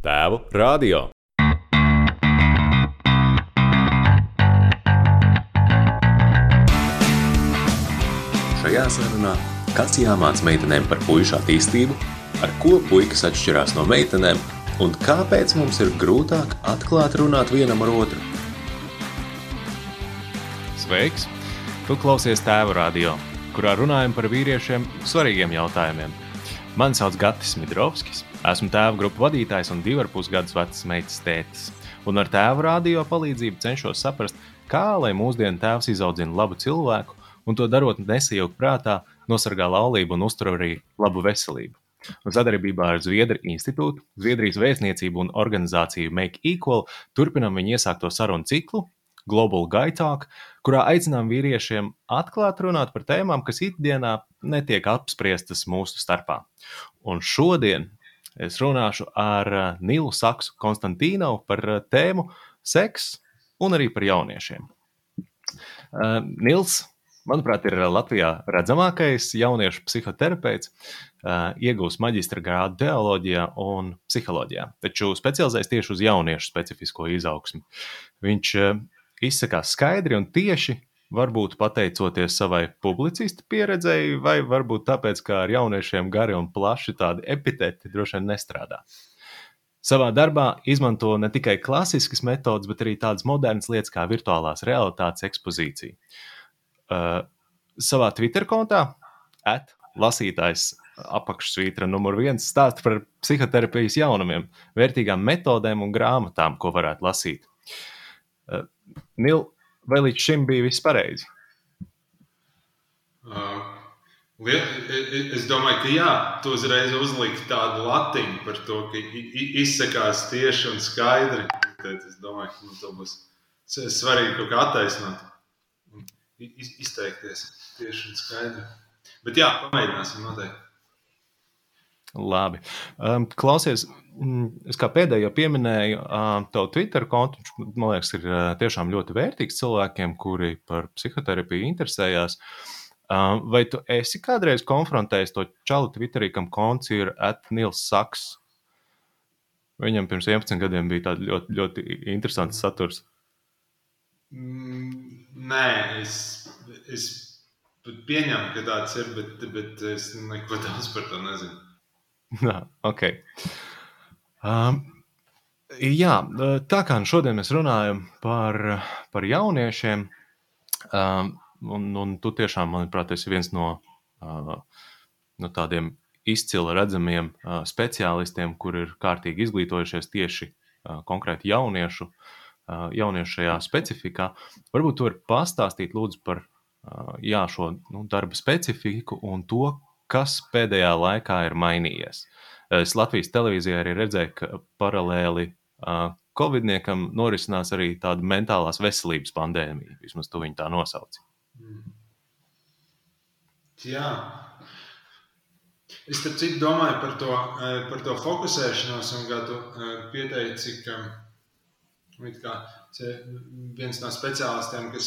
Tēvu radio. Šajā sarunā kas jāmāc meitenēm par puišu attīstību, ar ko puikas atšķirās no meitenēm un kāpēc mums ir grūtāk atklāt runāt vienam ar otru. Sveiks! Tu klausies tēva radio, kurā runājam par vīriešiem svarīgiem jautājumiem. Mani sauc Gatis Midrovskis, esmu tēva grupu vadītājs un divu ar pus gadus vecs meitas tētis. Un ar tēva radio palīdzību cenšos saprast, kā lai mūsdienu tēvs izaudzina labu cilvēku un to darot nesajaukt prātā, nosargā laulību un uztur arī labu veselību. Un sadarbībā ar Zviedru institūtu, Zviedrijas vēstniecību un organizāciju Make Equal turpinām viņu iesākto sarunu ciklu Global Talk, kurā aicinām vīriešiem atklāt runāt par tēmām, kas ikdienā netiek apspriestas mūsu starpā. Un šodien es runāšu ar eh, Nilu Saksu Konstantīnovu par eh, tēmu seks un arī par jauniešiem. Uh, Nils manuprāt, ir Latvijā redzamākais jauniešu psihoterapeits. Iegūst maģistra grādu teoloģijā un psiholoģijā, taču specializējas tieši uz jauniešu specifisko izaugsmu. Viņš izsakās skaidri un tieši, varbūt pateicoties savai publicista pieredzei, vai varbūt tāpēc, ka ar jauniešiem gari un plaši tādi epiteti droši vien nestrādā. Savā darbā izmanto ne tikai klasiskas metodes, bet arī tādas modernas lietas kā virtuālās realitātes ekspozīcija uh, savā Twitter kontā, at, lasītājs apakšsvītra numur viens stāsta par psihoterapijas jaunumiem, vērtīgām metodēm un grāmatām, ko varētu lasīt. Uh, Nil, vai līdz šim bija viss pareizi? Uh, es domāju, ka jā, tu uzreiz uzliki tādu latiņu par to, ka izsakās tieši un skaidri. Tad es domāju, ka nu, to būs svarīgi kaut kā attaisnot izteikties tieši un skaidri. Bet jā, pamēģināsim noteikti. Labi. Um, klausies, es kā pēdējo pieminēju, um, tavu Twitter kontu, viņš, man liekas, ir uh, tiešām ļoti vērtīgs cilvēkiem, kuri par psihoterapiju interesējās. Um, vai tu esi kādreiz konfrontējis to čalu Twitterī, kam konts ir Atnils Saks? Viņam pirms 11 gadiem bija tāds ļoti, ļoti interesants saturs. Mm, nē, es, es pieņemu, ka tāds ir, bet, bet es neko daudz par to nezinu. Nā, ok. Um, jā, tā kā šodien mēs runājam par, par jauniešiem, um, un, un tu tiešām, manuprāt, esi viens no, uh, no tādiem izcili redzamiem uh, speciālistiem, kur ir kārtīgi izglītojušies tieši uh, konkrēti jauniešu uh, jauniešu šajā specifikā. Varbūt tu vari pastāstīt lūdzu par jā, šo nu, darba specifiku un to, kas pēdējā laikā ir mainījies. Es Latvijas televīzijā arī redzēju, ka paralēli Covidniekam norisinās arī tāda mentālās veselības pandēmija. Vismaz tu viņu tā nosauci. Mm. Jā. Es citu domāju par to, par to fokusēšanos, un kā tu pieteici, ka Kā, viens no speciālistiem, kas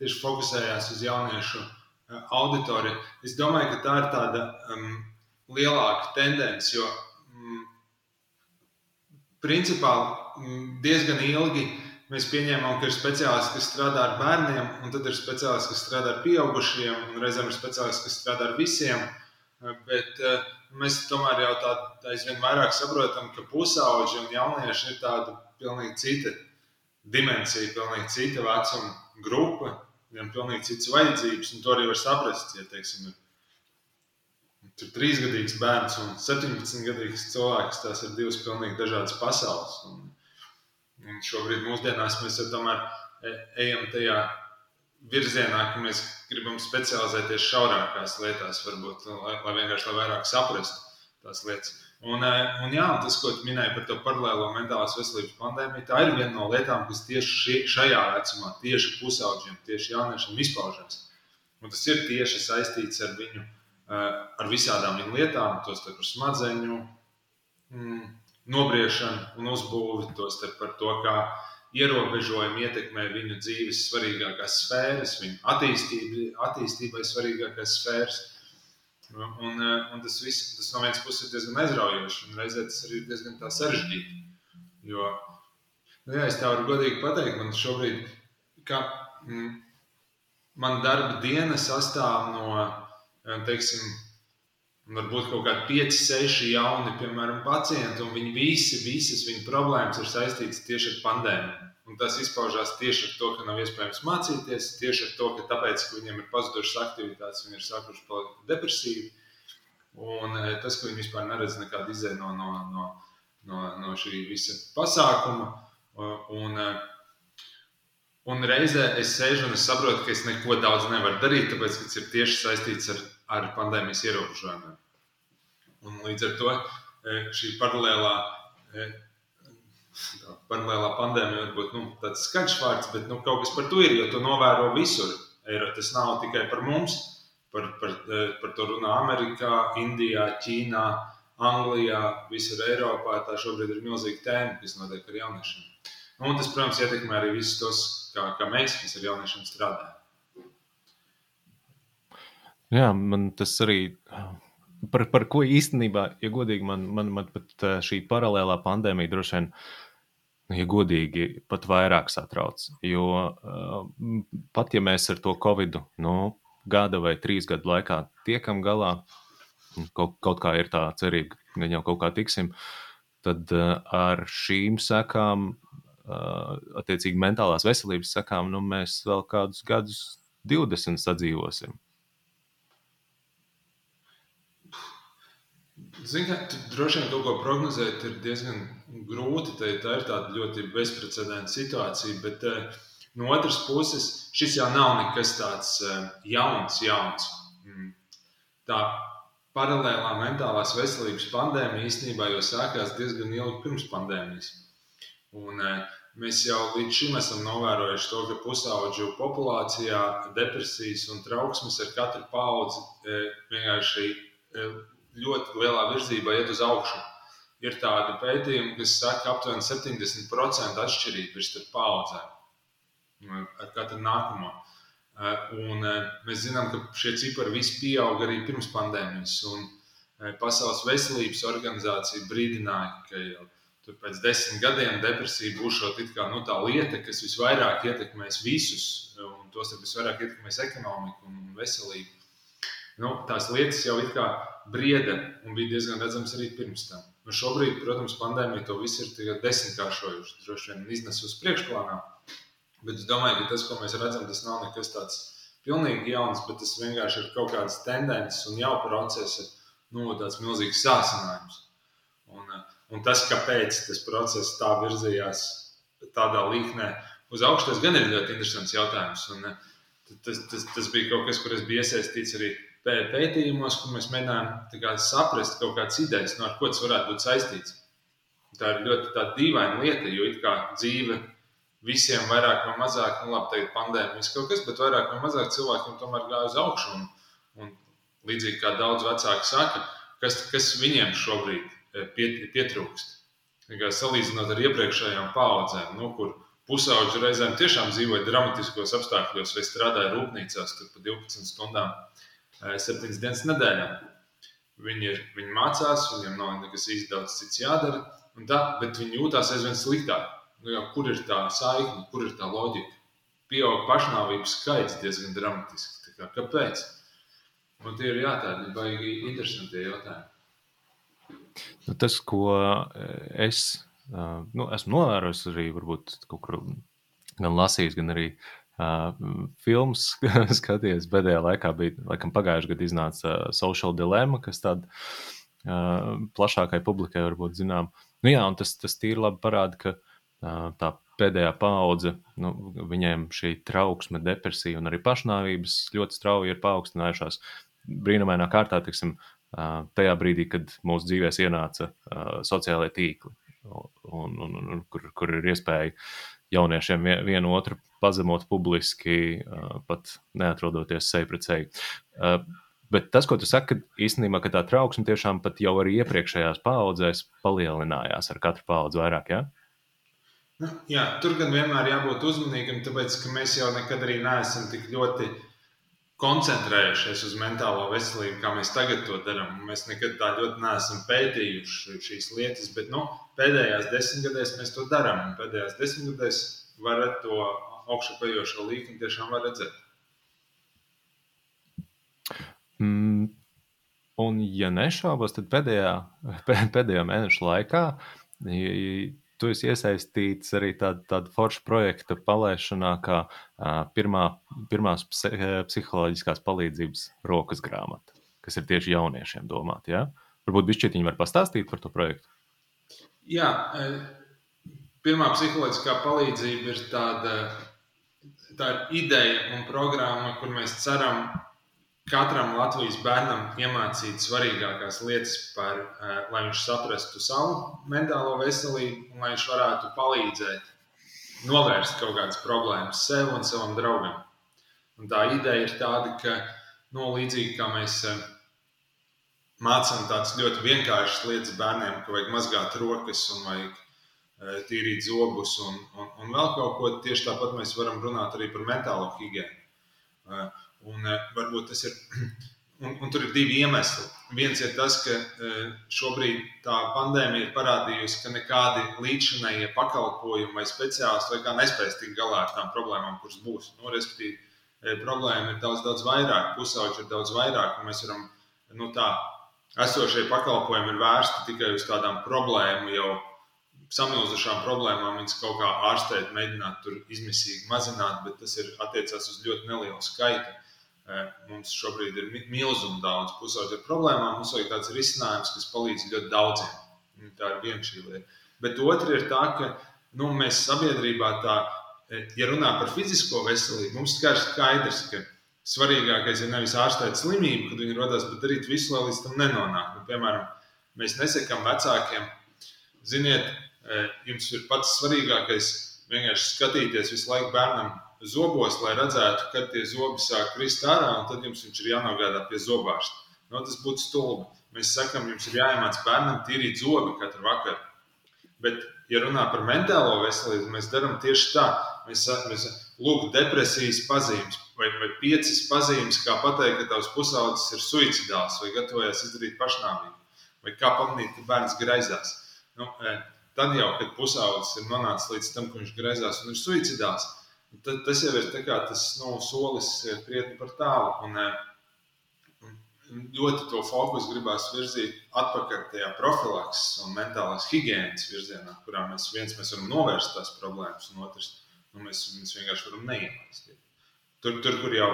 tieši fokusējās uz jauniešu auditoriju. Es domāju, ka tā ir tāda um, lielāka tendence, jo um, principā um, diezgan ilgi mēs pieņēmām, ka ir speciālisti, kas strādā ar bērniem, un tad ir speciālisti, kas strādā ar pieaugušiem, un reizēm ir speciālisti, kas strādā ar visiem. E, bet uh, mēs tomēr jau tādā aizvien vairāk saprotam, ka pusauģi un jaunieši ir tāda pilnīgi cita dimensija, pilnīgi cita vecuma grupa, viņam pilnīgi citas vajadzības, un to arī var saprast, ja, teiksim, ir trīs gadīgs bērns un 17 gadīgs cilvēks, tās ir divas pilnīgi dažādas pasaules. Un, un šobrīd mūsdienās mēs tomēr e, ejam tajā virzienā, ka mēs gribam specializēties šaurākās lietās, varbūt, lai, lai vienkārši lai vairāk saprastu tās lietas. Un, eh, un jā, tas, ko tu minēji par to paralēlo mentālās veselības pandēmiju, tā ir viena no lietām, kas tieši šajā vecumā, tieši pusauģiem, tieši jauniešiem izpaužas. Un tas ir tieši saistīts ar viņu, eh, ar visādām viņu lietām, tostarp par smadzeņu mm, nobriešanu un uzbūvi, tostarp par to, kā ierobežojumi ietekmē viņu dzīves svarīgākās sfēras, viņu attīstībai, attīstībai svarīgākās sfēras. Un, un tas viss, tas no vienas puses ir diezgan aizraujoši, un reizē tas arī ir diezgan sarežģīti. Jo, nu jā, es tā varu godīgi pateikt, man šobrīd, ka mm, man darba diena sastāv no, teiksim, varbūt kaut kādi 5, 6 jauni, piemēram, pacienti, un viņi visi, visas viņu problēmas ir saistītas tieši ar pandēmiju. Un tas izpaužās tieši ar to, ka nav iespējams mācīties, tieši ar to, ka tāpēc, ka viņiem ir pazudušas aktivitātes, viņi ir sākuši palikt depresīvi. Un e, tas, ka viņi vispār neredz nekādu izēju no, no, no, no, no šī visa pasākuma. Un, e, un reizē es sēžu un es saprotu, ka es neko daudz nevaru darīt, tāpēc, ka tas ir tieši saistīts ar ar pandēmijas ierobežojumiem. Un līdz ar to e, šī paralēlā, e, paralēlā pandēmija var būt nu, tāds skaļš vārds, bet nu, kaut kas par to ir, jo to novēro visur. Tas nav tikai par mums, par, par, e, par to runā Amerikā, Indijā, Ķīnā, Anglijā, visur Eiropā. Tā šobrīd ir milzīga tēma, kas notiek ar jauniešiem. Nu, un tas, protams, ietekmē arī visus tos, kā, kā mēs, kas ar jauniešiem strādājam. Jā, man tas arī. Par, par ko īstenībā, ja godīgi, man, man, man pat šī paralēlā pandēmija droši vien, ja godīgi, pat vairāk satrauc. Jo pat ja mēs ar to covid nu, gada vai trīs gadu laikā tiekam galā, kaut, kaut kā ir tā cerība, ka jau kaut kā tiksim, tad ar šīm sekām, attiecīgi mentālās veselības sekām, nu, mēs vēl kādus gadus 20 sadzīvosim. Ziniet, droši vien kaut ko prognozēt ir diezgan grūti. Tā, tā ir tāda ļoti bezprecedenta situācija. Bet uh, no otras puses, šis jau nav nekas tāds uh, jauns, jauns. Mm. Tā paralēlā mentālās veselības pandēmija īstenībā jau sākās diezgan ilgi pirms pandēmijas. Un, uh, mēs jau līdz šim esam novērojuši to, ka pusauģu populācijā depresijas un trauksmes ar katru paudzi vienkārši ļoti lielā virzībā iet uz augšu. Ir tādi pētījumi, kas saka, ka aptuveni 70% atšķirība ir starp paudzēm ar katru nākamo. Eh, un eh, mēs zinām, ka šie cipari visi pieauga arī pirms pandēmijas. Eh, Pasaules veselības organizācija brīdināja, ka jau pēc desmit gadiem depresija būs kā, nu, tā lieta, kas visvairāk ietekmēs visus, un tos visvairāk ietekmēs ekonomiku un veselību. Nu, tās lietas jau ir kā brieda un bija diezgan redzams arī pirms tam. Nu, šobrīd, protams, pandēmija to visu ir desmitkāršojuši, droši vien iznes uz priekšplānā. Bet es domāju, ka tas, ko mēs redzam, tas nav nekas tāds pilnīgi jauns, bet tas vienkārši ir kaut kādas tendences un jau procesa, nu, tāds milzīgs sācinājums. Un, un tas, kāpēc tas process tā virzījās tādā līknē uz augšu, tas gan ir ļoti interesants jautājums. Un, tas, tas, tas bija kaut kas, kur es biju iesaistīts arī pētījumos, kur mēs mēģinājām saprast kaut kādas idejas, no ko tas varētu būt saistīts. Tā ir ļoti dīvaina lieta, jo it kā dzīve visiem vairāk vai mazāk, nu labi, tagad pandēmijas kaut kas, bet vairāk vai mazāk cilvēkiem tomēr gāja uz augšu. Un, un līdzīgi kā daudz vecāki saka, kas, kas viņiem šobrīd e, piet, pietrūkst. Salīdzinot ar iepriekšējām paudzēm, nu, kur pusauģi reizēm tiešām dzīvoja dramatiskos apstākļos vai strādāja rūpnīcās pa 12 stundām septiņas dienas nedēļā. Viņi, ir, viņi mācās, viņiem nav nekas īsti daudz cits jādara, tā, bet viņi jūtas aizvien sliktāk. Nu, jau, kur ir tā saikne, kur ir tā loģika? Pieaug pašnāvības skaits diezgan dramatiski. Kā, kāpēc? Un tie ir jā, tādi baigi interesanti jautājumi. Nu, tas, ko es nu, esmu novērojis, arī varbūt kaut kur gan lasījis, gan arī Uh, filmas skaties, pēdējā laikā bija, laikam, pagājušajā gadā iznāca uh, Social Dilemma, kas tāda uh, plašākai publikai varbūt zinām. Nu, jā, un tas, tas tīri labi parāda, ka uh, tā pēdējā paudze, nu, viņiem šī trauksme, depresija un arī pašnāvības ļoti strauji ir paaugstinājušās. Brīnumainā kārtā, tiksim, uh, tajā brīdī, kad mūsu dzīvēs ienāca uh, sociālai tīkli, un, un, un, kur, kur ir iespēja jauniešiem vienu otru pazemot publiski, pat neatrodoties seju pret seju. Bet tas, ko tu saki, īstenībā tā trauksme tiešām pat jau arī iepriekšējās paudzēs palielinājās ar katru paudzi vairāk. Ja? Nu, jā, tur gan vienmēr jābūt uzmanīgam, tāpēc ka mēs jau nekad arī neesam tik ļoti koncentrējušies uz mentālo veselību, kā mēs tagad to darām. Mēs nekad tā ļoti neesam pētījuši šīs lietas, bet nu, pēdējās desmitgadēs mēs to darām. Pēdējās desmitgadēs varat to augšupejošo līkni tiešām redzēt. Mm, un, ja nešaubos, tad pēdējā, pēdējā mēneša laikā tu esi iesaistīts arī tāda, tāda forša projekta palaišanā, kā pirmā, pirmās psiholoģiskās palīdzības rokas grāmata, kas ir tieši jauniešiem domāta. Ja? Varbūt bišķietiņi var pastāstīt par to projektu. Jā, pirmā psiholoģiskā palīdzība ir tāda, tā ir ideja un programma, kur mēs ceram katram Latvijas bērnam iemācīt svarīgākās lietas, par, eh, lai viņš saprastu savu mentālo veselību un lai viņš varētu palīdzēt novērst kaut kādas problēmas sev un savam draugam. Un tā ideja ir tāda, ka nu, līdzīgi kā mēs eh, mācām tādas ļoti vienkāršas lietas bērniem, ka vajag mazgāt rokas un vajag eh, tīrīt zobus un, un, un vēl kaut ko, tieši tāpat mēs varam runāt arī par mentālo higiēnu. Un, uh, varbūt tas ir. Un, un tur ir divi iemesli. Viens ir tas, ka uh, šobrīd tā pandēmija ir parādījusi, ka nekādi līdzšinējie pakalpojumi vai speciālisti vai nespēs tikt galā ar tām problēmām, kuras būs. Nu, respektīvi, uh, problēma ir daudz, daudz vairāk, pusauģi ir daudz vairāk, un mēs varam, nu tā, esošie pakalpojumi ir vērsti tikai uz tādām problēmu jau samilzušām problēmām viņas kaut kā ārstēt, mēģināt tur izmisīgi mazināt, bet tas ir attiecās uz ļoti nelielu skaitu. Mums šobrīd ir milzīgi daudz pusauģu problēmām. Mums vajag tāds risinājums, kas palīdz ļoti daudziem. Tā ir viena šī lieta. Bet otra ir tā, ka nu, mēs sabiedrībā, tā, ja runā par fizisko veselību, mums ir skaidrs, ka svarīgākais ir nevis ārstēt slimību, kad viņi rodas, bet darīt visu, lai līdz tam nenonāktu. Nu, piemēram, mēs nesakām vecākiem, ziniet, jums ir pats svarīgākais vienkārši skatīties visu laiku bērnam zobos, lai redzētu, kad tie zobi sāk krist ārā, un tad jums ir jānogādā pie zobārsta. Nu, tas būtu stulbi. Mēs sakām, jums ir jāiemācās bērnam tīrīt zobi katru vakaru. Bet, ja runā par mentālo veselību, mēs darām tieši tā. Mēs, mēs lūgam, depresijas pazīmes, vai, vai piecas pazīmes, kā pateikt, ka tavs pusaudzis ir suicidāls vai gatavojas izdarīt pašnāvību, vai kā pamanīt, ka bērns graizās. Nu, e, tad jau, kad pusaudzis ir nonācis līdz tam, ka viņš graizās un ir suicidāls, tas jau ir tas nu, solis krietni par tālu. Un, eh, un ļoti to fokusu gribās virzīt atpakaļ tajā profilakses un mentālās higiēnas virzienā, kurā mēs viens mēs varam novērst tās problēmas, un otrs nu, mēs, mēs vienkārši varam neielaist. Tur, tur, kur jau,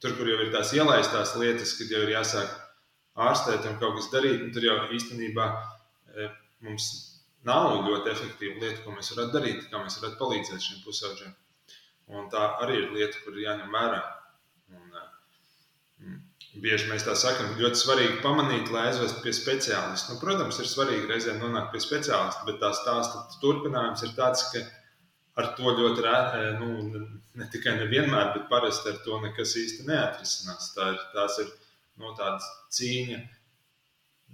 tur, kur jau ir tās ielaistās lietas, kad jau ir jāsāk ārstēt un kaut kas darīt, tur jau īstenībā eh, mums nav ļoti efektīva lieta, ko mēs varētu darīt, kā mēs varētu palīdzēt šiem pusauģiem. Un tā arī ir lieta, kur jāņem vērā. Un, mm, bieži mēs tā sakām, ļoti svarīgi pamanīt, lai aizvestu pie speciālista. Nu, protams, ir svarīgi reizēm nonākt pie speciālista, bet tā stāsta turpinājums ir tāds, ka ar to ļoti rēti, nu, ne tikai nevienmēr, bet parasti ar to nekas īsti neatrisinās. Tā ir, tās ir no nu, tādas cīņa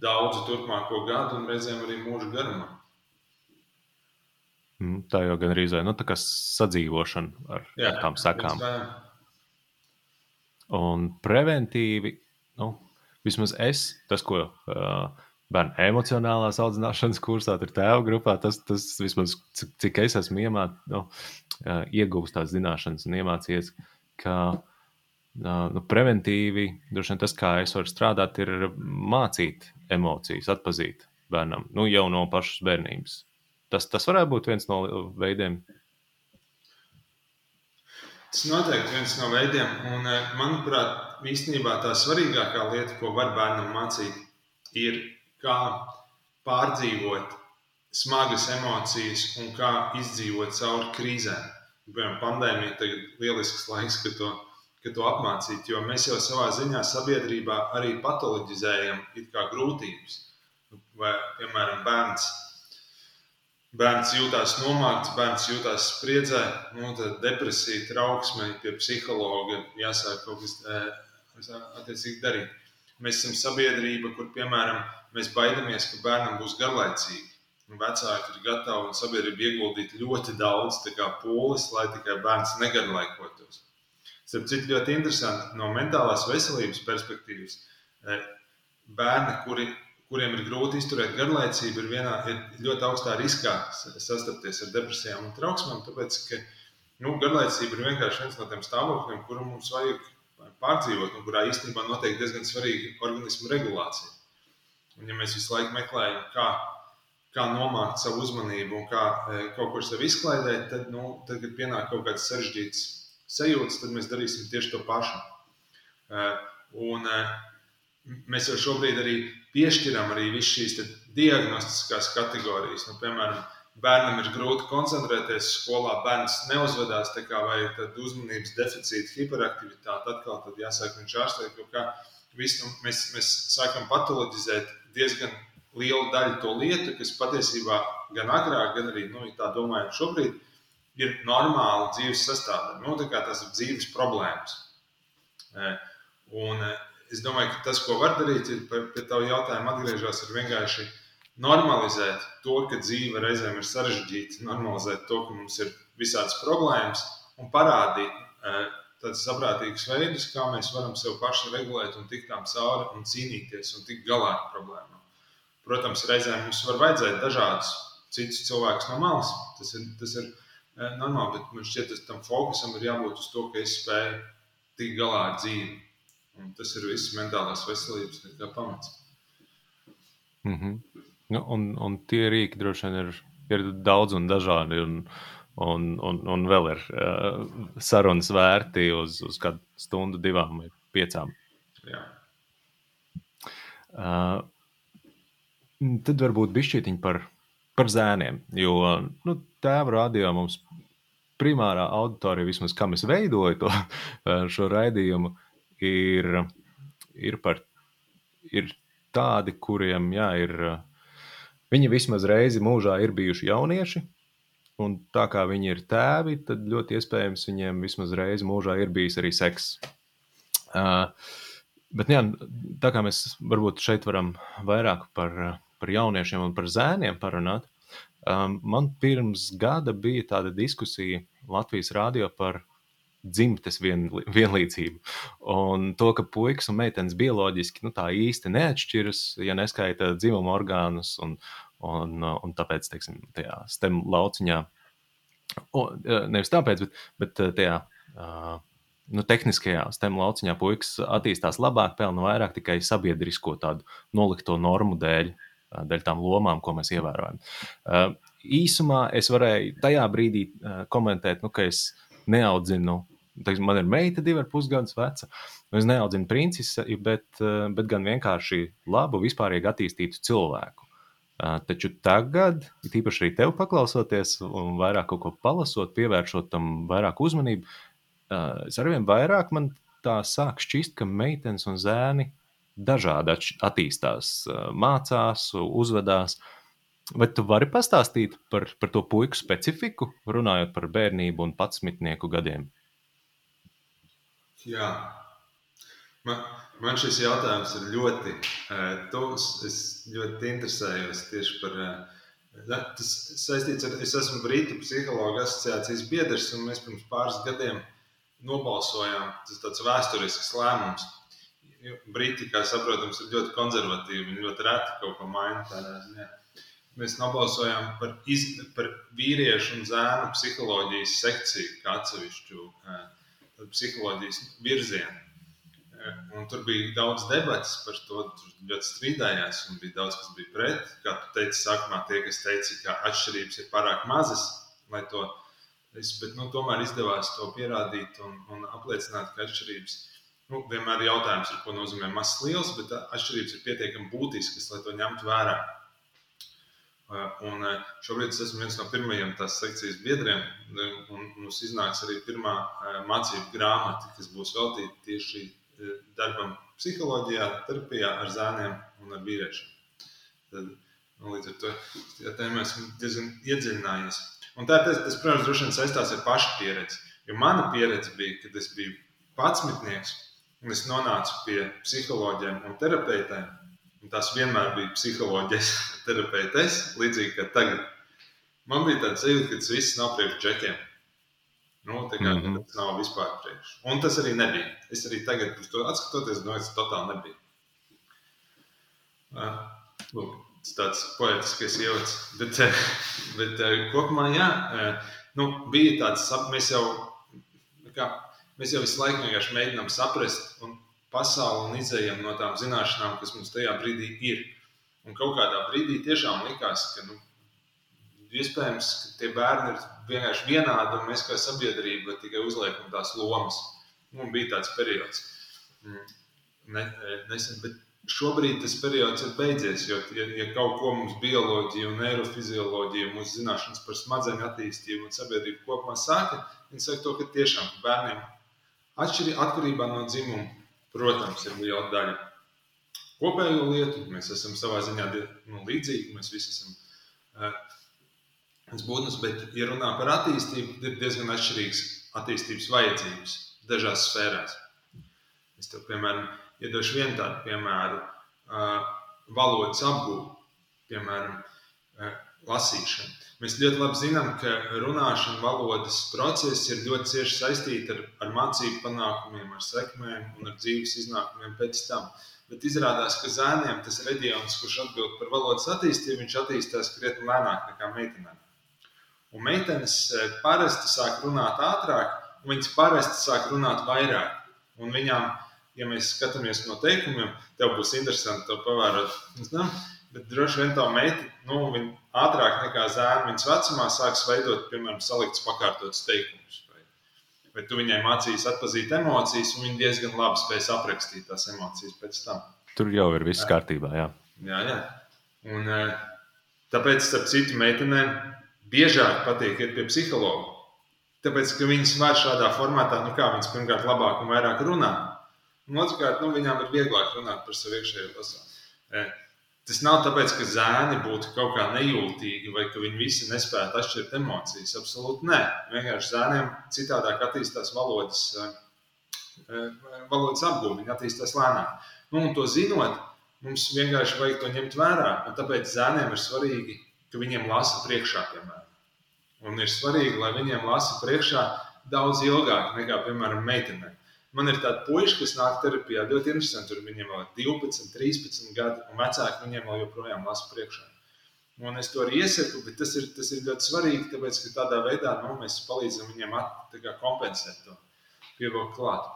daudzu turpmāko gadu un reizēm arī mūža garumā. Mm, tā jau gan ir nu, sadzīvošana ar, Jā, ar tām sakām. Un preventīvi, nu, vismaz es, tas, ko uh, bērnu emocionālās audzināšanas kursā, ir tēva grupā, tas, tas vismaz cik, cik es esmu iemāc, nu, uh, iegūstis tādas zināšanas un iemācījies, ka uh, nu, preventīvi droši vien tas, kā es varu strādāt, ir mācīt emocijas, atpazīt bērnam nu, jau no pašas bērnības. Tas, tas varētu būt viens no veidiem. Tas noteikti viens no veidiem, un eh, manuprāt, īstenībā tā svarīgākā lieta, ko var bērnam mācīt, ir kā pārdzīvot smagas emocijas un kā izdzīvot cauri krīzēm. Piemēram, pandēmija ir lielisks laiks, kad to, kad to apmācīt, jo mēs jau savā ziņā sabiedrībā arī patoloģizējam grūtības. Vai, piemēram, bērns bērns jūtas nomākts, bērns jūtas spriedzē, nu, depresija, trauksme, pie psihologa jāsāk kaut kas attiecīgi darīt. Mēs esam sabiedrība, kur, piemēram, mēs baidamies, ka bērnam būs garlaicīgi. Vecāki ir gatavi un sabiedrība ieguldīt ļoti daudz pūles, lai tikai bērns negarlaikotos. Starp citu, ļoti interesanti no mentālās veselības perspektīvas. Bērni, kuri, kuriem ir grūti izturēt garlaicību, ir, vienā, ir ļoti augstā riskā sastapties ar depresijām un trauksmēm. Tāpēc, ka nu, garlaicība ir vienkārši viens no tiem stāvokļiem, kuru mums vajag pārdzīvot, un kurā īstenībā notiek diezgan svarīga organismu regulācija. Un, ja mēs visu laiku meklējam, kā, kā nomākt savu uzmanību un kā e, kaut kur sev izklaidēt, tad, nu, tad kad pienāk kaut kāds sarežģīts sajūtas, tad mēs darīsim tieši to pašu. E, un, e, mēs jau šobrīd arī piešķiram arī visas šīs diagnostiskās kategorijas. Nu, piemēram, bērnam ir grūti koncentrēties skolā, bērns neuzvedās tā kā vai uzmanības deficīta, hiperaktivitāte. Atkal tad jāsaka, viņš ārstē kaut kā. Visu, nu, mēs, mēs sākam patoloģizēt diezgan lielu daļu to lietu, kas patiesībā gan agrāk, gan arī nu, tā domājot šobrīd, ir normāla dzīves sastāvdaļa. Nu, tas ir dzīves problēmas. Un es domāju, ka tas, ko var darīt, ir pie tā jautājuma atgriežas, ir vienkārši normalizēt to, ka dzīve reizēm ir sarežģīta, normalizēt to, ka mums ir visādas problēmas un parādīt eh, tādus saprātīgus veidus, kā mēs varam sev paši regulēt un tikt tām cauri un cīnīties un tikt galā ar problēmām. Protams, reizēm mums var vajadzēt dažādus citus cilvēkus no malas. Tas ir, tas ir eh, normāli, bet man šķiet, ka tam fokusam ir jābūt uz to, ka es spēju tikt galā ar dzīvi. Un tas ir viss mentālās veselības pamats. Mm -hmm. Nu, un, un tie rīki droši vien ir, ir daudz un dažādi. Un, un, un, un vēl ir uh, sarunas vērti uz, uz kādu stundu, divām vai piecām. Jā. Uh, tad varbūt bišķītiņi par, par zēniem. Jo nu, tēva radio mums primārā auditorija, vismaz kā es veidoju to, šo raidījumu, ir, ir, par, ir tādi, kuriem jā, ir Viņi vismaz reizi mūžā ir bijuši jaunieši, un tā kā viņi ir tēvi, tad ļoti iespējams viņiem vismaz reizi mūžā ir bijis arī seks. Uh, bet jā, tā kā mēs varbūt šeit varam vairāk par, par jauniešiem un par zēniem parunāt, um, man pirms gada bija tāda diskusija Latvijas rādio par dzimtes vien, vienlīdzību. Un to, ka puikas un meitenes bioloģiski nu, tā īsti neatšķiras, ja neskaita dzimuma orgānus. Un, un, un tāpēc, teiksim, tajā STEM lauciņā, un, nevis tāpēc, bet, bet tajā. Uh, nu, tehniskajā STEM lauciņā puikas attīstās labāk, pelna vairāk tikai sabiedrisko tādu nolikto normu dēļ, dēļ tām lomām, ko mēs ievērojam. Īsumā es varēju tajā brīdī komentēt, nu, ka es neaudzinu teiksim, man ir meita, divi ar pusgadus veca. Es neaudzinu princesi, bet, eh, bet gan vienkārši labu, vispārīgi attīstītu cilvēku. Eh, taču tagad, tīpaši arī tev paklausoties un vairāk kaut ko palasot, pievēršot tam vairāk uzmanību, eh, es arvien vairāk man tā sāk šķist, ka meitenes un zēni dažādi attīstās, mācās, uzvedās. Vai tu vari pastāstīt par, par to puiku specifiku, runājot par bērnību un patsmitnieku gadiem? Jā. Man, man šis jautājums ir ļoti uh, tuvs. Es ļoti interesējos tieši par uh, tas saistīts ar, es esmu Brītu psihologu asociācijas biedrs, un mēs pirms pāris gadiem nobalsojām. Tas ir tāds vēsturisks lēmums. Briti, kā saprotams, ir ļoti konservatīvi. Viņi ļoti reti kaut ko maina tādā ziņā. Mēs nobalsojām par, iz, par vīriešu un zēnu psiholoģijas sekciju kā atsevišķu uh, psiholoģijas virzienu. Un tur bija daudz debatas par to, tur ļoti strīdājās, un bija daudz, kas bija pret. Kā tu teici, sākumā tie, kas teica, ka atšķirības ir pārāk mazas, lai to es, bet, nu, tomēr izdevās to pierādīt un, un apliecināt, ka atšķirības nu, vienmēr ir jautājums, ko nozīmē mazs liels, bet atšķirības ir pietiekami būtiskas, lai to ņemtu vērā. Un šobrīd es esmu viens no pirmajiem tās sekcijas biedriem. Mums iznāks arī pirmā mācību grāmata, kas būs veltīta tieši darbam psiholoģijā, terapijā ar zēniem un ar vīriešiem. Nu, līdz ar to tajā tēmā esmu diezgan iedziļinājies. Un tā, tas, tas, protams, droši vien saistās ar pašu pieredzi. Jo mana pieredze bija, kad es biju patsmitnieks un es nonācu pie psiholoģiem un terapeitiem Tas vienmēr bija psiholoģijas terapeits, līdzīgi kā tagad. Man bija tāds sajūta, ka tas viss nav priekš džekiem. Nu, tā kā mm -hmm. tas nav vispār priekš. Un tas arī nebija. Es arī tagad, to atskatoties, no es totāli nebija. Uh, lūk, tas tāds poetiskais ievads. Bet, bet kopumā, jā, nu, bija tāds, mēs jau, kā, mēs jau visu laiku vienkārši mēģinām saprast un pasauli un izējām no tām zināšanām, kas mums tajā brīdī ir. Un kaut kādā brīdī tiešām likās, ka nu, iespējams, ka tie bērni ir vienkārši vienādi, un mēs kā sabiedrība tikai uzliekam tās lomas. Un bija tāds periods, mm, ne, nesen, bet šobrīd tas periods ir beidzies. Jo, ja, ja kaut ko mums bioloģija, un neirofizioloģija, mūsu zināšanas par smadzeņu attīstību un sabiedrību kopumā saka, viņi saka to, ka tiešām bērniem atšķirīgi atkarībā no dzimuma, protams, ir liela daļa kopējo lietu. Mēs esam savā ziņā nu, līdzīgi, mēs visi esam uh, būtnes, bet, ja runā par attīstību, ir diezgan atšķirīgas attīstības vajadzības dažās sfērās. Es tev, piemēram, iedošu vienu tādu piemēru, uh, valodas apgūšanu, piemēram, lasīšanu. Mēs ļoti labi zinām, ka runāšana, valodas process ir ļoti cieši saistīta ar, ar mācību panākumiem, ar sekmēm un ar dzīves iznākumiem pēc tam. Bet izrādās, ka zēniem tas reģions, kurš atbild par valodas attīstību, viņš attīstās krietni lēnāk nekā meitenēm. Un meitenes parasti sāk runāt ātrāk, un viņas parasti sāk runāt vairāk. Un viņām ja mēs skatāmies no teikumiem, tev būs interesanti to pavērot. Bet droši vien tā meita, nu, viņa ātrāk nekā zēna viņas vecumā sāks veidot, piemēram, salikts pakārtotus teikumus. Vai, vai tu viņai mācīsi atpazīt emocijas, un viņa diezgan labi spēs aprakstīt tās emocijas pēc tam. Tur jau ir viss kārtībā, jā. Jā, jā. Un, eh, tāpēc, starp citu, meitenēm biežāk patīk iet pie psihologa. Tāpēc, ka viņas var šādā formātā, nu kā viņas pirmkārt labāk un vairāk runā, Un otrkārt, nu, viņām ir vieglāk runāt par savu iekšējo pasauli. Tas nav tāpēc, ka zēni būtu kaut kā nejūtīgi vai ka viņi visi nespētu atšķirt emocijas. Absolūti nē. Vienkārši zēniem citādāk attīstās valodas, e, e, valodas apgūve, viņi attīstās lēnāk. Nu, un to zinot, mums vienkārši vajag to ņemt vērā. Tāpēc zēniem ir svarīgi, ka viņiem lasa priekšā, piemēram. Un ir svarīgi, lai viņiem lasa priekšā daudz ilgāk nekā, piemēram, meitenēm. Man ir tādi puiši, kas nāk terapijā, ļoti interesanti. Tur viņiem ir 12, 13 gadi, un vecāki viņiem vēl joprojām lasa priekšā. Un es to arī iesaku, bet tas ir, tas ir ļoti svarīgi, tāpēc, ka tādā veidā nu, mēs palīdzam viņiem at, kompensēt to, pievilkt klāt.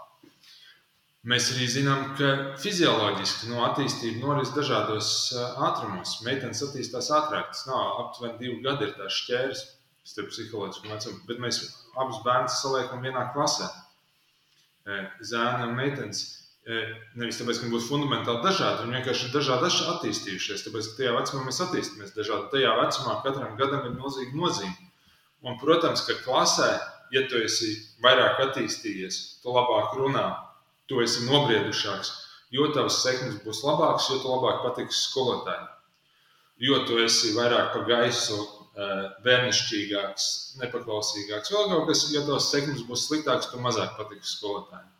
Mēs arī zinām, ka fizioloģiski no nu, attīstība noris dažādos ātrumos. Meitenes attīstās ātrāk, tas nav aptuveni divi gadi, ir tās šķērs starp psiholoģisku vecumu, bet mēs abus bērnus saliekam vienā klasē zēna un meitenes. Nevis tāpēc, ka viņi būtu fundamentāli dažādi, viņi vienkārši ir dažādi attīstījušies. Tāpēc, ka tajā vecumā mēs attīstāmies dažādi. Tajā vecumā katram gadam ir milzīga nozīme. Un, protams, ka klasē, ja tu esi vairāk attīstījies, tu labāk runā, tu esi nobriedušāks, jo tavs sekmes būs labāks, jo tu labāk patiks skolotājiem. Jo tu esi vairāk pa gaisu, bērnišķīgāks, nepaklausīgāks. Vēl kaut kas, ja tavs sekmes būs sliktāks, tu mazāk patiks skolotājiem.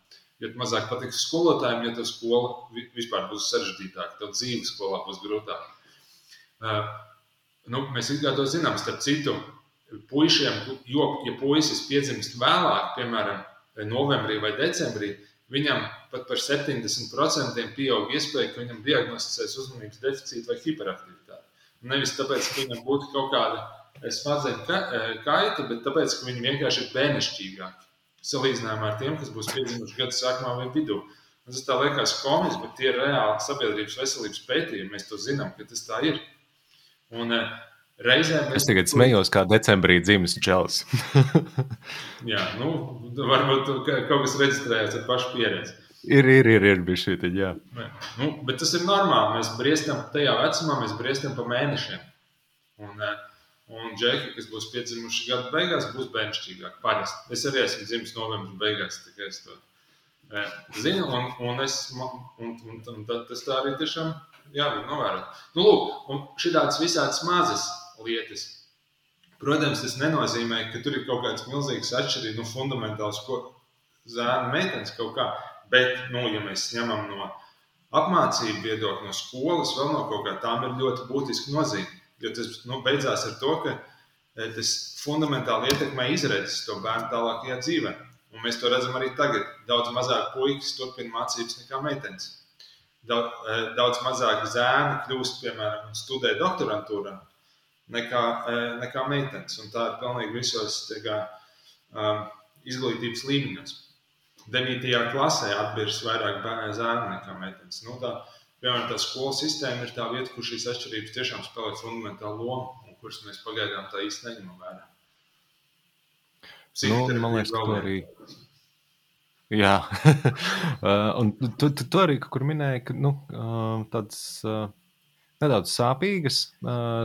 Tu mazāk patiks skolotājiem, ja tev skola vispār būs sarežģītāka, tad dzīve skolā būs grūtāka. Uh, nu, mēs to zinām, starp citu, puišiem, jo, ja puisis piedzimst vēlāk, piemēram, novembrī vai decembrī, viņam pat par 70% pieaug iespēja, ka viņam diagnosticēs uzmanības deficītu vai hiperaktivitāti. Nevis tāpēc, ka viņam būtu kaut kāda smadzeņu kaita, bet tāpēc, ka viņi vienkārši ir bērnišķīgāki. Salīdzinājumā ar tiem, kas būs piedzimuši gada sākumā vai vidū. Un tas tā liekas komiski, bet tie ir reāli sabiedrības veselības pētījumi. Mēs to zinām, ka tas tā ir. Un, Reizēm es tagad smējos, kā decembrī dzimis čels. Jā, nu, varbūt kaut kas reģistrējās ar pašu pieredzi. Ir, ir, ir, ir bijis šī tā. Nu, bet tas ir normāli. Mēs briestam tajā vecumā, mēs briestam pa mēnešiem. Un, eh, un džeki, kas būs piedzimuši gada beigās, būs bērnišķīgāki. Parasti. Es arī esmu dzimis novembris beigās, tikai es to eh, zinu. Un, un, es, un, un, un tas tā arī tiešām jābūt novērot. Nu, lūk, un šī tādas visādas mazas lietas. Protams, tas nenozīmē, ka tur ir kaut kāds milzīgs atšķirības, nu, fundamentāls, ko zēna meitenes kaut kā. Bet, nu, ja mēs ņemam no apmācību viedokļa, no skolas, vēl no kaut kā tām ir ļoti būtiska nozīme. Jo tas nu, beidzās ar to, ka tas fundamentāli ietekmē izredzes to bērnu tālākajā dzīvē. Un mēs to redzam arī tagad. Daudz mazāk puikas turpina mācības nekā meitenes. Daudz, daudz mazāk zēni kļūst, piemēram, studē doktorantūrā nekā, nekā meitenes. Un tā ir pilnīgi visos kā, um, izglītības līmeņos. 9. klasē atbirs vairāk zēnu nekā meitenes. Nu, tā, piemēram, tā skolas sistēma ir tā vieta, kur šīs atšķirības tiešām spēlē fundamentālu lomu, un kuras mēs pagaidām tā īsti neņemam vērā. Nu, man liekas, ka to arī. Jā, un tu, tu, tu arī kur minēji, ka nu, tādas nedaudz sāpīgas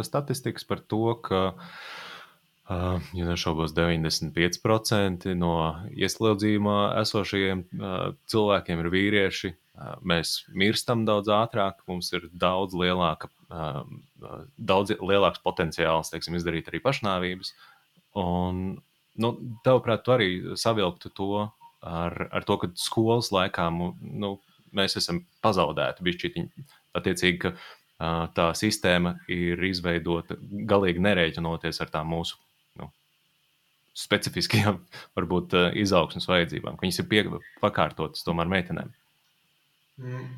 statistikas par to, ka uh, ja nešaubos, 95% no ieslodzījumā esošajiem cilvēkiem ir vīrieši. Mēs mirstam daudz ātrāk, mums ir daudz, lielāka, daudz lielāks potenciāls teiksim, izdarīt arī pašnāvības. Un, nu, tavuprāt, tu arī savilktu to ar, ar to, ka skolas laikā nu, mēs esam pazaudēti bišķiņi. Attiecīgi, ka tā sistēma ir izveidota galīgi nerēķinoties ar tām mūsu specifiskajām, varbūt, eh, izaugsmas vajadzībām, ka viņas ir pie, pakārtotas tomēr meitenēm? Mm.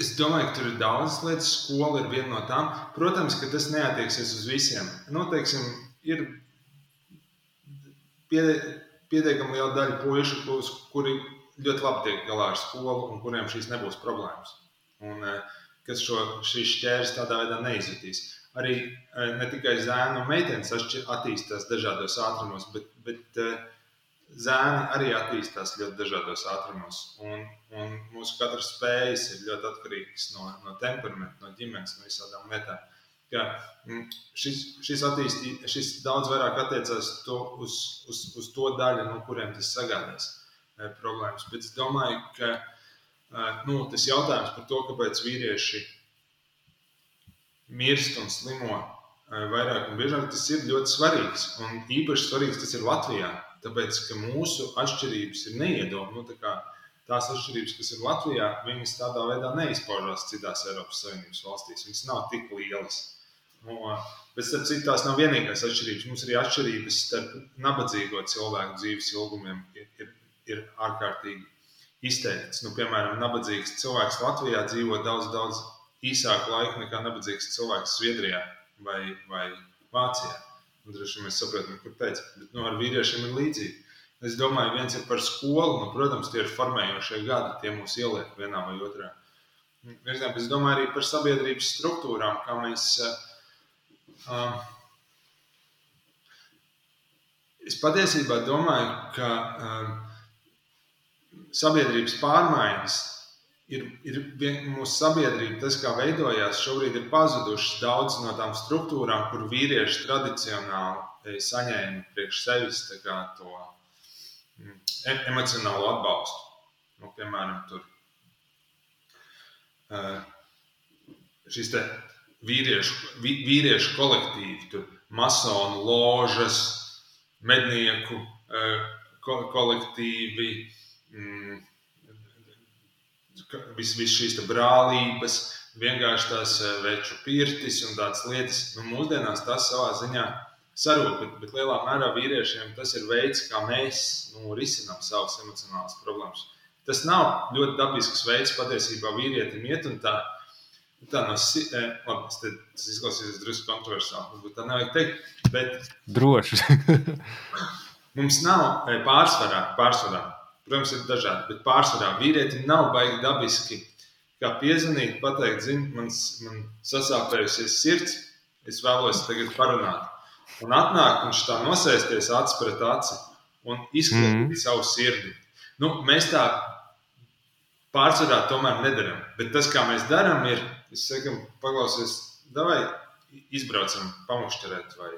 Es domāju, ka tur ir daudz lietas. Skola ir viena no tām. Protams, ka tas neatieksies uz visiem. Nu, teiksim, ir pietiekami liela daļa puišu, kuri ļoti labi tiek galā ar skolu un kuriem šīs nebūs problēmas. Un, eh, kas šo, šīs šķērslis tādā veidā neizjutīs arī eh, ne tikai zēnu un meitenes attīstās dažādos ātrumos, bet, bet eh, zēni arī attīstās ļoti dažādos ātrumos. Un, un mūsu katras spējas ir ļoti atkarīgas no, no temperamenta, no ģimenes, no visādām lietām. Ka mm, šis, šis, attīstī, šis daudz vairāk attiecās to, uz, uz, uz to daļu, no kuriem tas sagādās eh, problēmas. Bet es domāju, ka nu, tas jautājums par to, kāpēc vīrieši mirst un slimo eh, vairāk un biežāk, tas ir ļoti svarīgs. Un īpaši svarīgs tas ir Latvijā, tāpēc ka mūsu atšķirības ir neiedomājamas. Nu, tā tās atšķirības, kas ir Latvijā, viņas tādā veidā neizpaužās citās Eiropas Savienības valstīs. Viņas nav tik lielas. Nu, bet starp citu, tās nav vienīgās atšķirības. Mums arī atšķirības starp nabadzīgo cilvēku dzīves ilgumiem ir, ir, ir ārkārtīgi izteikts. Nu, piemēram, nabadzīgs cilvēks Latvijā dzīvo daudz, daudz īsāku laiku nekā nabadzīgs cilvēks Zviedrijā vai, vai Vācijā. Un, droši vien mēs saprotam, kur teica, bet nu, ar vīriešiem ir līdzīgi. Es domāju, viens ir par skolu, nu, protams, tie ir formējošie gadi, tie mūs ieliek vienā vai otrā. Es domāju arī par sabiedrības struktūrām, kā mēs. Uh, es patiesībā domāju, ka uh, sabiedrības pārmaiņas ir, ir mūsu sabiedrība, tas, kā veidojās, šobrīd ir pazudušas daudz no tām struktūrām, kur vīrieši tradicionāli saņēma priekš sevis to mm, e, emocionālo atbalstu. Nu, piemēram, tur šis vīriešu, vīriešu kolektīvi, tur masonu ložas, mednieku kolektīvi. Visas vis šīs brālības, vienkārši tās eh, veču pirtis un tādas lietas. Nu, mūsdienās tas savā ziņā sarūk, bet, bet lielā mērā vīriešiem tas ir veids, kā mēs nu, risinām savas emocionālas problēmas. Tas nav ļoti dabisks veids patiesībā vīrietim iet un tā. Tā no eh, labi, tas izklausīsies drusku kontroversiāli. Varbūt tā nevajag teikt. Bet Droši. mums nav eh, pārsvarā, pārsvarā Protams, ir dažādi, bet pārsvarā vīrietim nav baigi dabiski. Kā piezvanīt, pateikt, zini, man, man sasāpējusies sirds, es vēlos tagad parunāt. Un atnāk viņš tā nosēsties acis pret aci un izklāstīt mm. savu sirdi. Nu, mēs tā pārsvarā tomēr nedarām. Bet tas, kā mēs darām, ir, es saku, paklausies, vai izbraucam pamušķerēt vai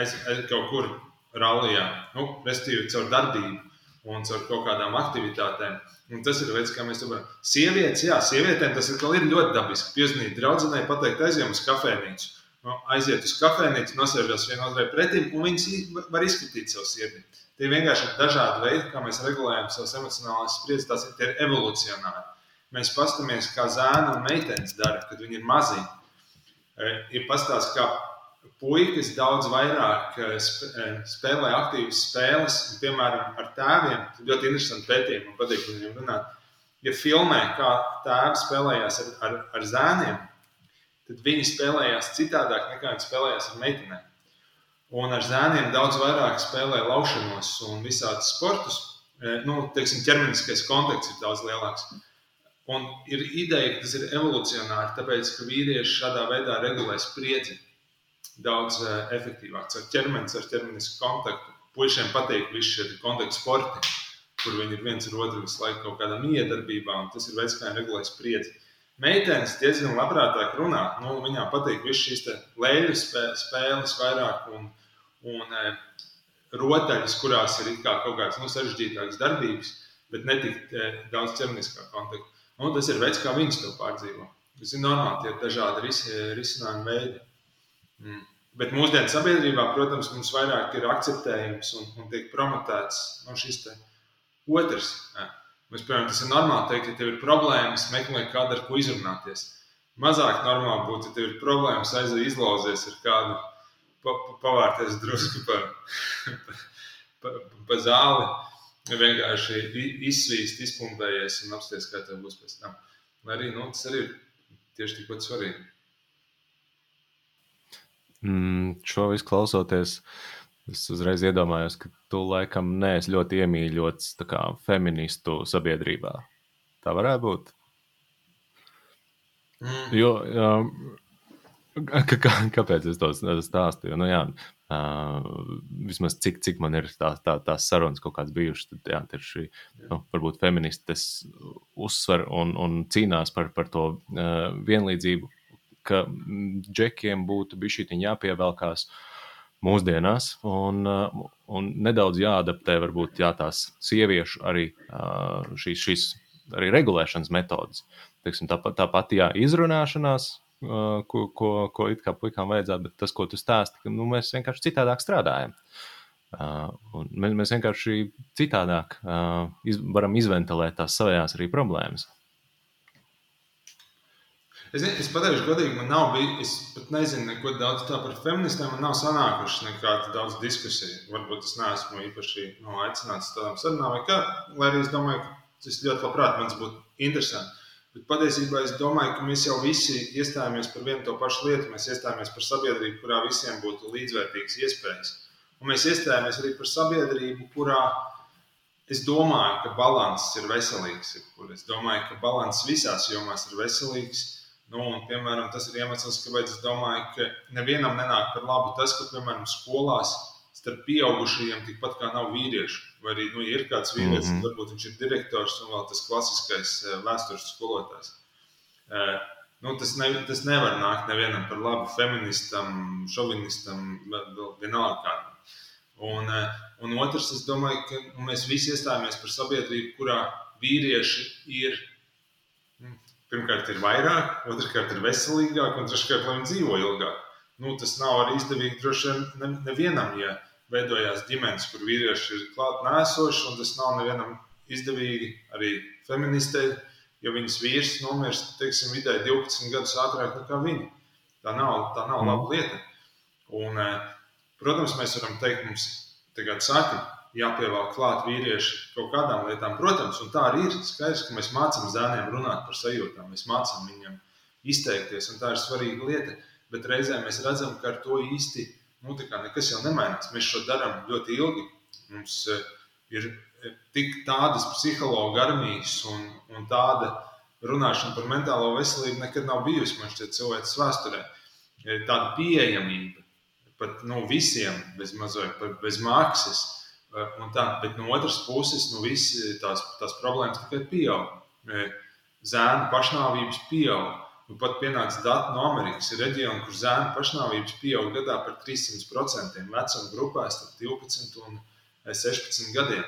aiz, aiz kaut kur rallijā. Nu, restīvi caur darbību un caur kaut kādām aktivitātēm. Un tas ir veids, kā mēs to darām. Sievietes, jā, sievietēm tas ir ļoti dabiski. Piezīmēt draudzenei, pateikt, aizjām uz kafejnīcu. Nu, aiziet uz kafejnīcu, nosēžas vienotrai pretim, un viņas var izskatīt savu sirdi. Tie vienkārši ir dažādi veidi, kā mēs regulējam savas emocionālās spriedzes. Tas ir, ir evolucionāri. Mēs paskatāmies, kā zēna un meitenes dara, kad viņi ir mazi. E, ir pastāstīts, kā puikas daudz vairāk spēlē aktīvas spēles, un, piemēram, ar tēviem. Tas ļoti interesanti pētījumi, man patīk ar viņiem runāt. Ja filmē, kā tēvs spēlējās ar, ar, ar zēniem, tad viņi spēlējās citādāk nekā viņi spēlējās ar meitenēm. Un ar zēniem daudz vairāk spēlē laušanos un visādus sportus. E, nu, teiksim, ķermeniskais kontakts ir daudz lielāks. Un ir ideja, ka tas ir evolucionāri, tāpēc, ka vīrieši šādā veidā regulē spriedzi daudz e, efektīvāk. Ar ķermenis, ar ķermenisku kontaktu. Puisiem patīk visi šie kontaktu sporti, kur viņi ir viens ar otru visu laiku kaut kādā miedarbībā, un tas ir veids, kā viņi regulē spriedzi. Meitenes diezgan labprātāk runā. Nu, viņām patīk visas šīs leļu spēles vairāk un, un e, rotaļas, kurās ir kaut kādas nu, sarežģītākas darbības, bet ne tik e, daudz ķermeniskā kontakta. Nu, tas ir veids, kā viņas to pārdzīvo. Tas ir normāli, tie ir dažādi ris, risinājumi veidi. Mm. Bet mūsdienu sabiedrībā, protams, mums vairāk ir akceptējums un, un tiek promotēts no šis otrs. Ja. Mēs, piemēram, tas ir normāli teikt, ja tev ir problēmas, meklē kādu, ar ko izrunāties. Mazāk normāli būtu, ja tev ir problēmas, aiziet izlauzies ar kādu, pa, pa, pavārties drusku pa, pa, pa zāli, vienkārši izsvīst, izpumpējies un apsties, kā tev būs pēc tam. Lai arī nu, tas arī ir tieši tikpat svarīgi. Mm, šo visu klausoties, Es uzreiz iedomājos, ka tu laikam neesi ļoti iemīļots kā, feministu sabiedrībā. Tā varētu būt. Mm. Jo, kā, kāpēc es to stāstīju? Nu, jā, uh, vismaz cik, cik man ir tā, tā, tās sarunas kaut kādas bijušas, tad jā, ir šī nu, varbūt feministes uzsver un, un cīnās par, par to uh, vienlīdzību, ka džekiem būtu bijuši jāpievelkās. Mūsdienās, un, uh, un nedaudz jāadaptē varbūt jā, tās sieviešu arī uh, šīs, šīs arī regulēšanas metodas. Teiksim, tāpat, tāpat jā, izrunāšanās, uh, ko, ko, ko it kā puikām vajadzētu, bet tas, ko tu stāsti, ka nu, mēs vienkārši citādāk strādājam. Uh, mēs, mēs vienkārši citādāk uh, iz, varam izventilēt tās savējās arī problēmas. Es, ne, es pateikšu, godīgi, man nav bijis, es pat nezinu neko daudz tā par feministiem. Man nav sanākušas nekāda daudz diskusiju. Varbūt es neesmu īpaši no, aicināts tādām sarunām, vai kā. Lai arī es domāju, ka tas ļoti labprāt man būtu interesanti. Bet patiesībā es domāju, ka mēs jau visi iestājāmies par vienu to pašu lietu. Mēs iestājāmies par sabiedrību, kurā visiem būtu līdzvērtīgas iespējas. Un mēs iestājāmies arī par sabiedrību, kurā es domāju, ka balanss ir veselīgs. Es domāju, ka balanss visās jomās ir veselīgs. Nu, un, piemēram, tas ir iemesls, kāpēc es domāju, ka nevienam nenāk par labu tas, ka, piemēram, skolās starp pieaugušajiem tikpat kā nav vīriešu. Vai arī nu, ir kāds vīrietis, mm -hmm. varbūt viņš ir direktors un vēl tas klasiskais eh, vēstures skolotājs. Uh, nu, tas, ne, tas nevar nākt nevienam par labu feministam, šovinistam, vienalga kādam. Un, uh, un otrs, es domāju, ka mēs visi iestājāmies par sabiedrību, kurā vīrieši ir pirmkārt ir vairāk, otrkārt ir veselīgāk, un treškārt, lai viņi dzīvo ilgāk. Nu, tas nav arī izdevīgi droši vien nevienam, ja veidojās ģimenes, kur vīrieši ir klāt nēsoši, un tas nav nevienam izdevīgi arī feministei, jo viņas vīrs nomirst, teiksim, vidēji 12 gadus ātrāk nekā viņa. Tā nav, tā nav laba lieta. Un, eh, protams, mēs varam teikt, mums tagad saka, jāpievelk klāt vīrieši kaut kādām lietām. Protams, un tā arī ir. Skaidrs, ka mēs mācām zēniem runāt par sajūtām, mēs mācām viņiem izteikties, un tā ir svarīga lieta. Bet reizē mēs redzam, ka ar to īsti nu, nekas jau nemainās. Mēs šo darām ļoti ilgi. Mums uh, ir eh, tik tādas psihologa armijas un, un tāda runāšana par mentālo veselību nekad nav bijusi man šķiet cilvēces vēsturē. Tāda pieejamība pat nu, visiem bez mazliet, bez maksas Un tā, bet no otras puses, nu, tās, tās problēmas tikai pieaug. Zēnu pašnāvības pieaug. Nu, pat pienāca dati no Amerikas. Ir reģioni, kur zēnu pašnāvības pieaug gadā par 300% vecuma grupā starp 12 un 16 gadiem.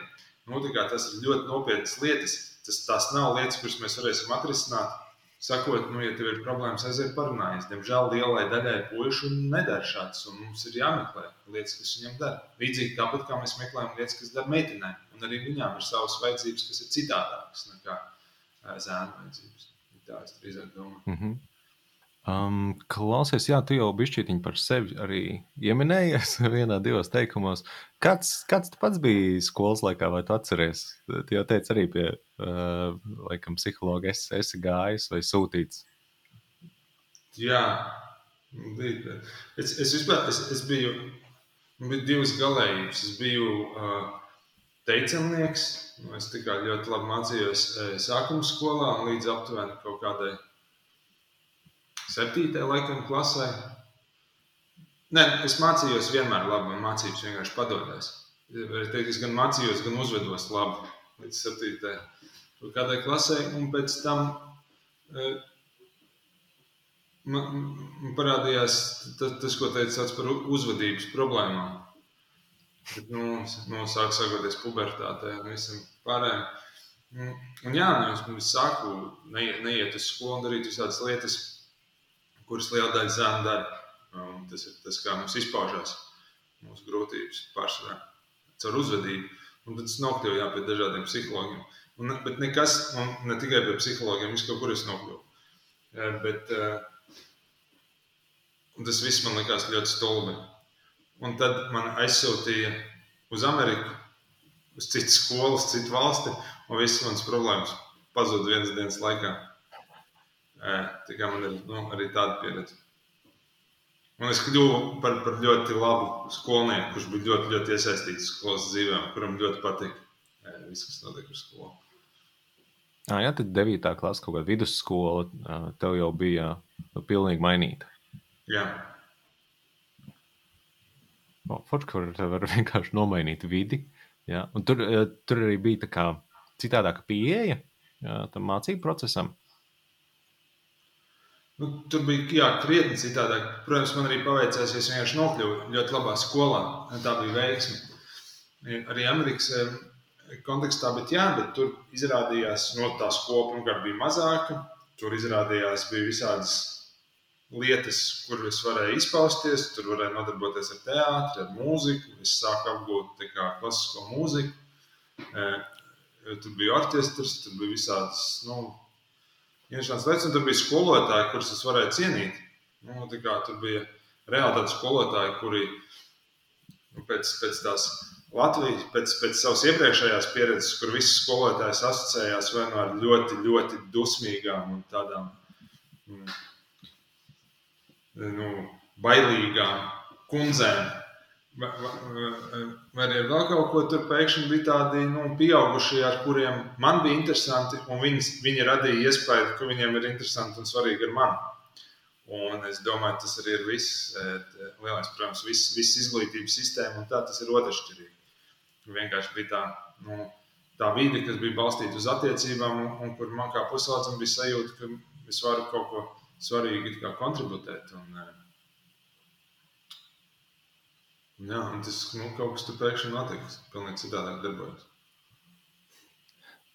Nu, tas ir ļoti nopietnas lietas. Tas, tās nav lietas, kuras mēs varēsim atrisināt sakot, nu, ja tev ir problēmas, aiziet parunājies. Diemžēl lielai daļai puišu nedara šāds, un mums ir jāmeklē lietas, kas viņam dara. Līdzīgi tāpat kā mēs meklējam lietas, kas dara meitenēm, un arī viņām ir savas vajadzības, kas ir citādākas nekā zēna vajadzības. Tā es drīzāk domāju. Mm -hmm. Um, klausies, jā, tu jau bišķītiņi par sevi arī ieminējies vienā, divos teikumos. Kāds, kāds tu pats biji skolas laikā, vai tu atceries? Tu jau teici arī pie, uh, laikam, psihologa esi, esi gājis vai sūtīts. Jā. Es, es vispār, es, es biju, bija divas galējības. Es biju uh, teicamnieks, es tikai ļoti labi mācījos sākuma skolā un līdz aptuveni kaut kādai septītajā laikam klasē. Nē, es mācījos vienmēr labi, man mācības vienkārši padodas. Es, gan mācījos, gan uzvedos labi līdz septītajai kādai klasē, un pēc tam e, man, man parādījās tas, tas, ko teica par uzvedības problēmām. Bet, nu, nu, sāk sagoties pubertātē un visam pārējiem. Un, un jā, nu, es sāku neiet uz skolu un darīt visādas lietas, kuras liela daļa zēna dara. Un tas ir tas, kā mums izpaužās mūsu grūtības pārsvarā caur uzvedību. Un tas nokļuva jā, pie dažādiem psihologiem. Un, bet nekas, un ne tikai pie psihologiem, es kaut kur es nokļuvu. Bet, tas viss man likās ļoti stulbi. Un tad man aizsūtīja uz Ameriku, uz citu skolu, citu valsti, un visas manas problēmas pazuda vienas dienas laikā. Tā kā man ir nu, arī tāda pieredze. Un es kļuvu par, par ļoti labu skolnieku, kurš bija ļoti, ļoti iesaistīts skolas dzīvē, kuram ļoti patīk viss, kas notiek ar skolu. Ah, jā, tad 9. klasē, kaut kāda vidusskola, tev jau bija nu, pilnīgi mainīta. Jā. No, Forši, kur te var vienkārši nomainīt vidi. Jā. Un tur, tur arī bija tā kā citādāka pieeja jā, tam mācību procesam. Nu, tur bija jā, krietni citādāk. Protams, man arī paveicās, ja es vienkārši nokļuvu ļoti labā skolā. Tā bija veiksme. Arī Amerikas eh, kontekstā, bet, jā, bet tur izrādījās, no tā skola pirmkārt bija mazāka. Tur izrādījās, bija visādas lietas, kur es varēju izpausties. Tur varēja nodarboties ar teātri, ar mūziku. Es sāku apgūt kā, klasisko mūziku. Eh, tur bija orķestris, tur bija visādas. Nu, interesants lietas, un tur bija skolotāji, kurus es varēju cienīt. Nu, kā, tur bija reāli tādi skolotāji, kuri nu, pēc, pēc tās Latvijas, pēc, pēc savas iepriekšējās pieredzes, kur visi skolotāji asociējās vai nu ar ļoti, ļoti dusmīgām un tādām mm, nu, bailīgām kundzēm Vai, vai, vai arī vēl kaut ko tur pēkšņi bija tādi nu, pieaugušie, ar kuriem man bija interesanti, un viņi, viņi radīja iespēju, ka viņiem ir interesanti un svarīgi ar mani. Un es domāju, tas arī ir viss, e, lielais, protams, viss, viss izglītības sistēma, un tā tas ir otršķirīgi. Vienkārši bija tā, nu, tā vide, kas bija balstīta uz attiecībām, un, un kur man kā pusaudzim bija sajūta, ka es varu kaut ko svarīgu kontributēt. Un, e, Jā, tas nu, kaut kas tur pēkšņi notiks. Pilnīgi citādāk darbojas.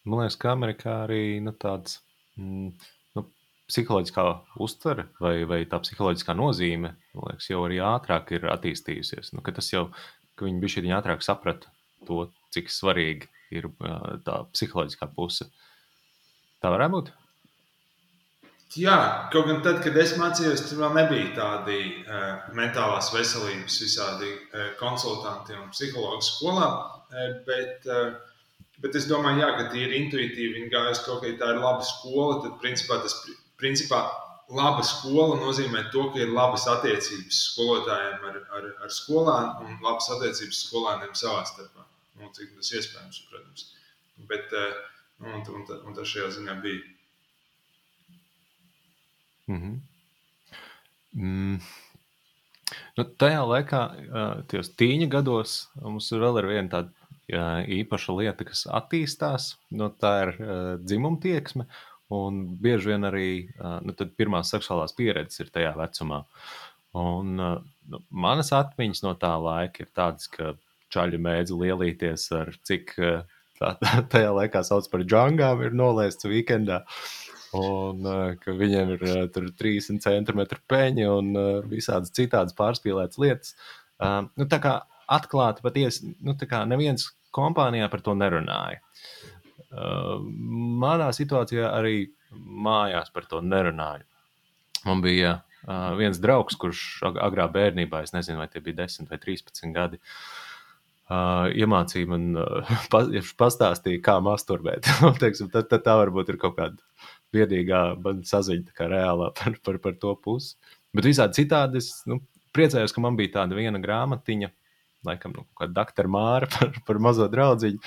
Man liekas, ka Amerikā arī nu, tāds mm, nu, psiholoģiskā uztvere vai, vai tā psiholoģiskā nozīme liekas, jau arī ātrāk ir attīstījusies. Nu, tas jau, ka viņi bija šī ātrāk saprata to, cik svarīgi ir tā psiholoģiskā puse. Tā varētu būt. Jā, kaut gan tad, kad es mācījos, tur vēl nebija tādi uh, mentālās veselības, visādi uh, konsultanti un psihologi skolā. Uh, bet, uh, bet es domāju, jā, ka tie ir intuitīvi. Viņi gājas kaut kā tā ir laba skola. Tad, principā, tas principā laba skola nozīmē to, ka ir labas attiecības skolotājiem ar, ar, ar skolēnu un labas attiecības skolēniem savā starpā. Nu, cik tas iespējams, protams. Bet, uh, un, un, un tas šajā ziņā bija. Mhm. Mm. Nu, tajā laikā, tajos tīņa gados, mums ir vēl ir viena tāda īpaša lieta, kas attīstās. Nu, tā ir dzimuma tieksme. Un bieži vien arī nu, pirmās seksuālās pieredzes ir tajā vecumā. Un, nu, manas atmiņas no tā laika ir tādas, ka čaļi mēdz lielīties ar cik tā, tā, tajā laikā sauc par džungām, ir nolaists weekendā. Uh, un uh, ka viņiem ir uh, 30 centimetri peņi un uh, visādas citādas pārspīlētas lietas. Uh, nu, tā kā atklāti patiesi, nu, tā kā neviens kompānijā par to nerunāja. Uh, manā situācijā arī mājās par to nerunāju. man bija uh, viens draugs, kurš agrā bērnībā, es nezinu, vai tie bija 10 vai 13 gadi, uh, iemācīja man, uh, pastāstīja, kā masturbēt. Teiksim, tad, tad tā varbūt ir kaut kāda viedīgā saziņa, kā reālā par, par, par to pusi. Bet visādi citādi es nu, priecājos, ka man bija tāda viena grāmatiņa, laikam, nu, kāda doktora Māra par, par mazo draugu.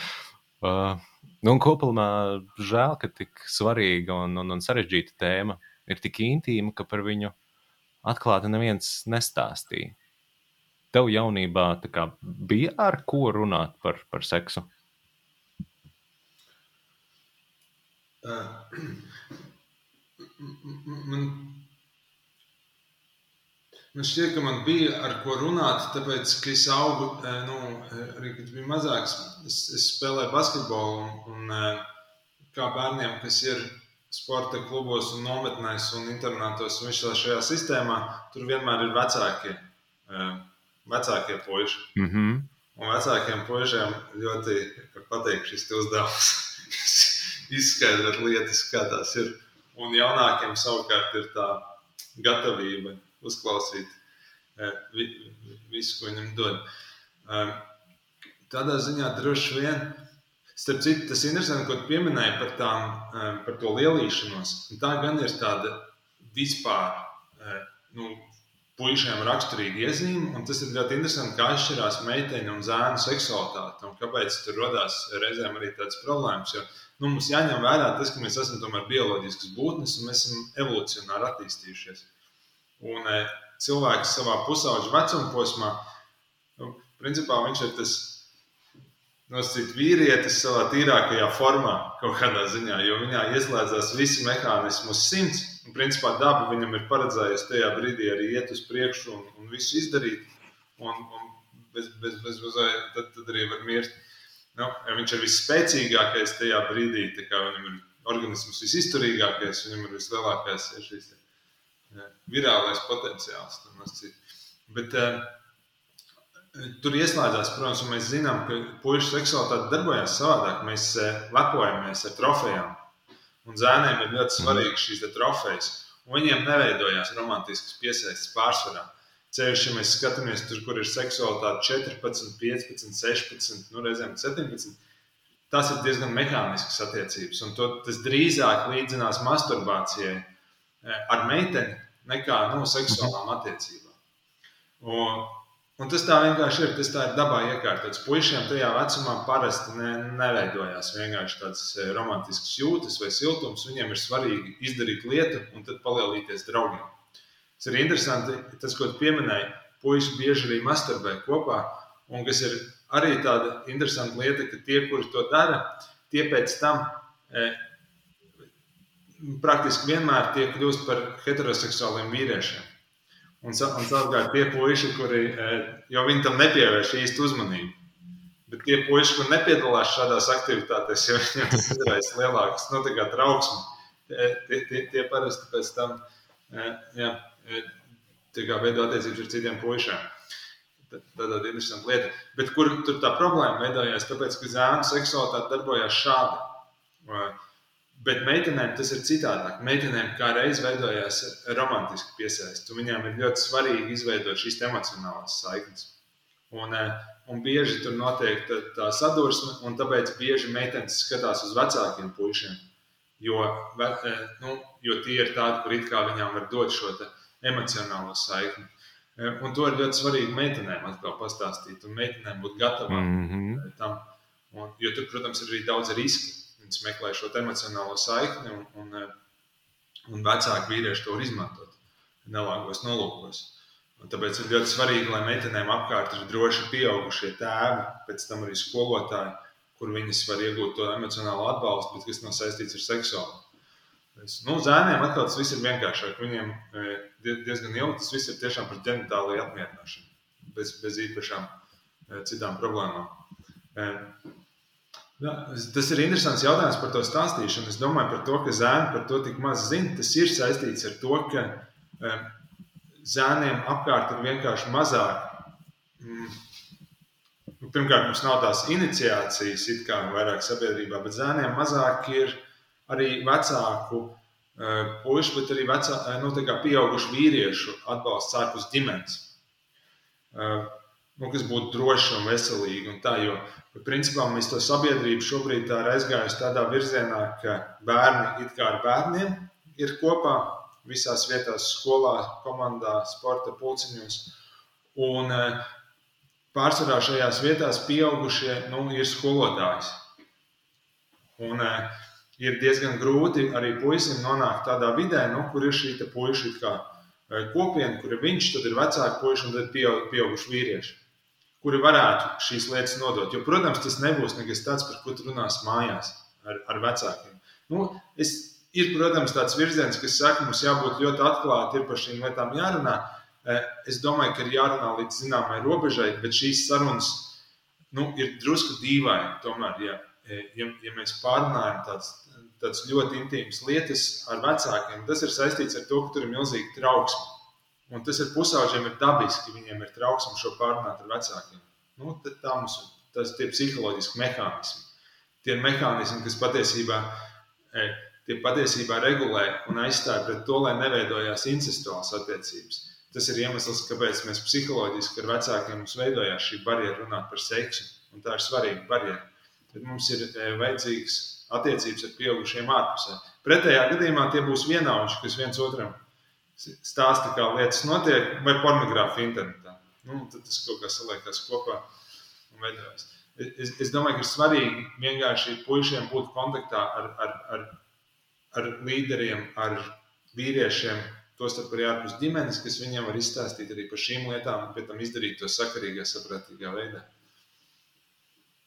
Uh, nu, kopumā žēl, ka tik svarīga un, un, un sarežģīta tēma ir tik intīma, ka par viņu atklāti neviens nestāstīja. Tev jaunībā kā, bija ar ko runāt par, par seksu? Uh, man, man šķiet, ka man bija ar ko runāt, tāpēc, ka es augu, nu, arī kad biju mazāks, es, es spēlēju basketbolu un, un kā bērniem, kas ir sporta klubos, un nometnēs un internātos un visā šajā sistēmā, tur vienmēr ir vecākie, vecākie puiši. Mm -hmm. Un vecākiem puišiem ļoti patīk šis uzdevums. Izskaidrot lietas, kā tās ir. Un jaunākiem savukārt ir tā gatavība uzklausīt visu, ko viņam dod. Tādā ziņā droši vien Starp citu, tas interesanti, ko tu pieminēji par, tām, eh, par to lielīšanos. Tā gan ir tāda vispār eh, nu, puišiem raksturīga iezīme, un tas ir ļoti interesanti, kā atšķirās meiteņu un zēnu seksualitāte, un kāpēc tur radās reizēm arī tādas problēmas. Jo, nu, mums jāņem vērā tas, ka mēs esam tomēr bioloģiskas būtnes, un mēs esam evolucionāri attīstījušies. Un e, cilvēks savā pusauģa vecuma posmā, nu, principā viņš ir tas nosacīt vīrietis savā tīrākajā formā, kaut kādā ziņā, jo viņā ieslēdzās visi mehānismi uz simts. Un, principā, daba viņam ir paredzējusi tajā brīdī arī iet uz priekšu un, un visu izdarīt. Un, un bez, bez, bez, bez, tad, tad arī var mirt. Nu, ja viņš ir visspēcīgākais tajā brīdī, viņam ir organisms visizturīgākais, viņam ir vislielākais ja šīs, ja, virālais potenciāls. Bet, uh, Tur ieslēdzās, protams, un mēs zinām, ka puikas seksualitāte darbojas savādāk. Mēs eh, lepojamies ar trofejām. Un zēniem ir ļoti svarīgas šīs trofejas. Viņiem neveidojās romantiskas piesaistes pārsvarā. Ceļš, ja mēs skatāmies tur, kur ir seksualitāte 14, 15, 16, nu, reizēm 17, tas ir diezgan mehānisks attiecības. Un to, tas drīzāk līdzinās masturbācijai eh, ar meiteni nekā nu, seksuālām attiecībām. Un, Un tas tā vienkārši ir. Tas tā ir dabā iekārtots. Puisiem tajā vecumā parasti ne, neveidojās vienkārši tādas eh, romantiskas jūtas vai siltums. Viņiem ir svarīgi izdarīt lietu un tad palielīties draugiem. Tas ir interesanti, tas, ko pieminēji. Puisi bieži arī masturbē kopā. Un kas ir arī tāda interesanta lieta, ka tie, kuri to dara, tie pēc tam e, praktiski vienmēr tie kļūst par heteroseksuāliem vīriešiem. Un, un savukārt tie puiši, kuri eh, jau viņi tam nepievērš īstu uzmanību. Bet tie puiši, kur nepiedalās šādās aktivitātēs, jo viņiem tas izraisa lielākas nu, trauksmes, tie, tie, tie parasti pēc tam eh, jā, eh, veido attiecības ar citiem puišiem. Tā ir interesanta lieta. Bet kur tur tā problēma veidojās? Tāpēc, ka zēnu seksualitāte darbojās šādi. Bet meitenēm tas ir citādāk. Meitenēm kā reiz veidojās romantiski piesaistīta. Viņām ir ļoti svarīgi izveidot šīs emocionālās saiknes. Un, eh, un bieži tur notiek tā, tā sadursme, un tāpēc bieži meitenes skatās uz vecākiem puišiem. Jo, eh, nu, jo tie ir tādi, kur it kā viņām var dot šo emocionālo saikni. Eh, un to ir ļoti svarīgi meitenēm atkal pastāstīt, un meitenēm būt gatavām mm -hmm. tam. Un, jo tur, protams, ir arī daudz riski. Viņas meklē šo emocionālo saikni, un, un, eh, un vecāki vīrieši to var izmantot nelāgos nolūkos. Un tāpēc ir ļoti svarīgi, lai meitenēm apkārt ir droši pieaugušie tēvi, pēc tam arī skolotāji, kur viņas var iegūt to emocionālo atbalstu, bet kas nav saistīts ar seksuālu. Nu, zēniem atkal tas viss ir vienkāršāk. Viņiem eh, diezgan ilgi tas viss ir tiešām par ģenitāliju apmierināšanu, bez, bez īpašām eh, citām problēmām. Jā, tas ir interesants jautājums par to stāstīšanu. Es domāju par to, ka zēni par to tik maz zina. Tas ir saistīts ar to, ka zēniem apkārt ir vienkārši mazāk. Mm, nu, pirmkārt, mums nav tās iniciācijas, it kā vairāk sabiedrībā, bet zēniem mazāk ir arī vecāku puikas, bet arī vecā, nu, pieaugušu vīriešu atbalsts ārpus ģimenes. Nu, kas būtu droši un veselīgi. Un tā, jo, principā, mēs to sabiedrību šobrīd tā ir aizgājusi tādā virzienā, ka bērni it kā ar bērniem ir kopā visās vietās, skolā, komandā, sporta pulciņos. Un pārsvarā šajās vietās pieaugušie nu, ir skolotājs. Un, uh, ir diezgan grūti arī puisim nonākt tādā vidē, nu, kur ir šī puiša e, kopiena, kur ir viņš, tad ir vecāki puiši un tad pieaug, pieauguši vīrieši, kuri varētu šīs lietas nodot. Jo, protams, tas nebūs nekas tāds, par ko tu runās mājās ar, ar vecākiem. Nu, es, ir, protams, tāds virziens, kas saka, mums jābūt ļoti atklāti, ir par šīm lietām jārunā. E, es domāju, ka ir jārunā līdz zināmai robežai, bet šīs sarunas nu, ir drusku dīvaini. Tomēr, ja, e, ja, ja mēs pārunājam tādas tādas ļoti intīmas lietas ar vecākiem. Tas ir saistīts ar to, ka tur ir milzīga trauksme. Un tas ir pusauģiem ir dabiski, viņiem ir trauksme šo pārunāt ar vecākiem. Nu, tā mums tas ir psiholoģiski mehānismi. Tie ir mehānismi, kas patiesībā, e, tie patiesībā regulē un aizstāja pret to, lai neveidojās incestuāls attiecības. Tas ir iemesls, kāpēc mēs psiholoģiski ar vecākiem mums veidojās šī barjera runāt par seksu. Un tā ir svarīga barjera. Tad mums ir e, vajadzīgs attiecības ar pieaugušiem ārpusē. Pretējā gadījumā tie būs vienaudži, kas viens otram stāsta, kā lietas notiek, vai pornogrāfija internetā. Nu, tad tas kaut kā saliekas kopā un veidojas. Es, es domāju, ka ir svarīgi vienkārši puišiem būt kontaktā ar, ar, ar, ar līderiem, ar vīriešiem, tostarp arī ārpus ģimenes, kas viņiem var izstāstīt arī par šīm lietām, un pēc tam izdarīt to sakarīgā, saprātīgā veidā.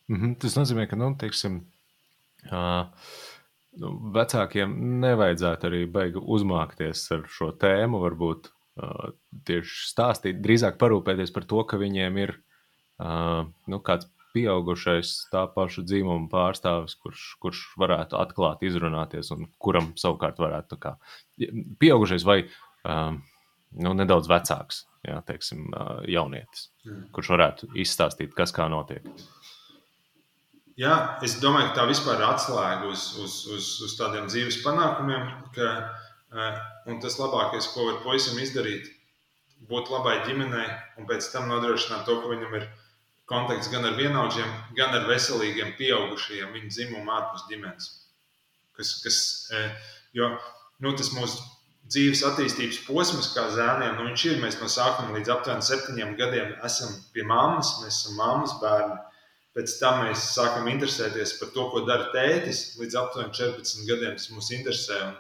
Mm -hmm. Tas nozīmē, ka, nu, teiksim, nu, vecākiem nevajadzētu arī baigi uzmākties ar šo tēmu, varbūt tieši stāstīt, drīzāk parūpēties par to, ka viņiem ir nu, kāds pieaugušais tā paša dzimuma pārstāvis, kurš, kurš varētu atklāt, izrunāties, un kuram savukārt varētu kā pieaugušais vai um, nu, nedaudz vecāks, jā, teiksim, jaunietis, mm. kurš varētu izstāstīt, kas kā notiek. Jā, es domāju, ka tā vispār ir atslēga uz, uz, uz, uz tādiem dzīves panākumiem. Ka, un tas labākais, ko var puisim izdarīt, būt labai ģimenei un pēc tam nodrošināt to, ka viņam ir kontakts gan ar vienaudžiem, gan ar veselīgiem, pieaugušajiem viņa dzimuma ārpus ģimenes. Kas, kas, uh, jo nu, tas mūsu dzīves attīstības posms, kā zēniem, nu, viņš ir. Mēs no sākuma līdz aptuveni septiņiem gadiem esam pie mammas, mēs esam mammas bērni. Pēc tam mēs sākam interesēties par to, ko dara tētis. Līdz aptuveni 14 gadiem tas mūs interesē. Un,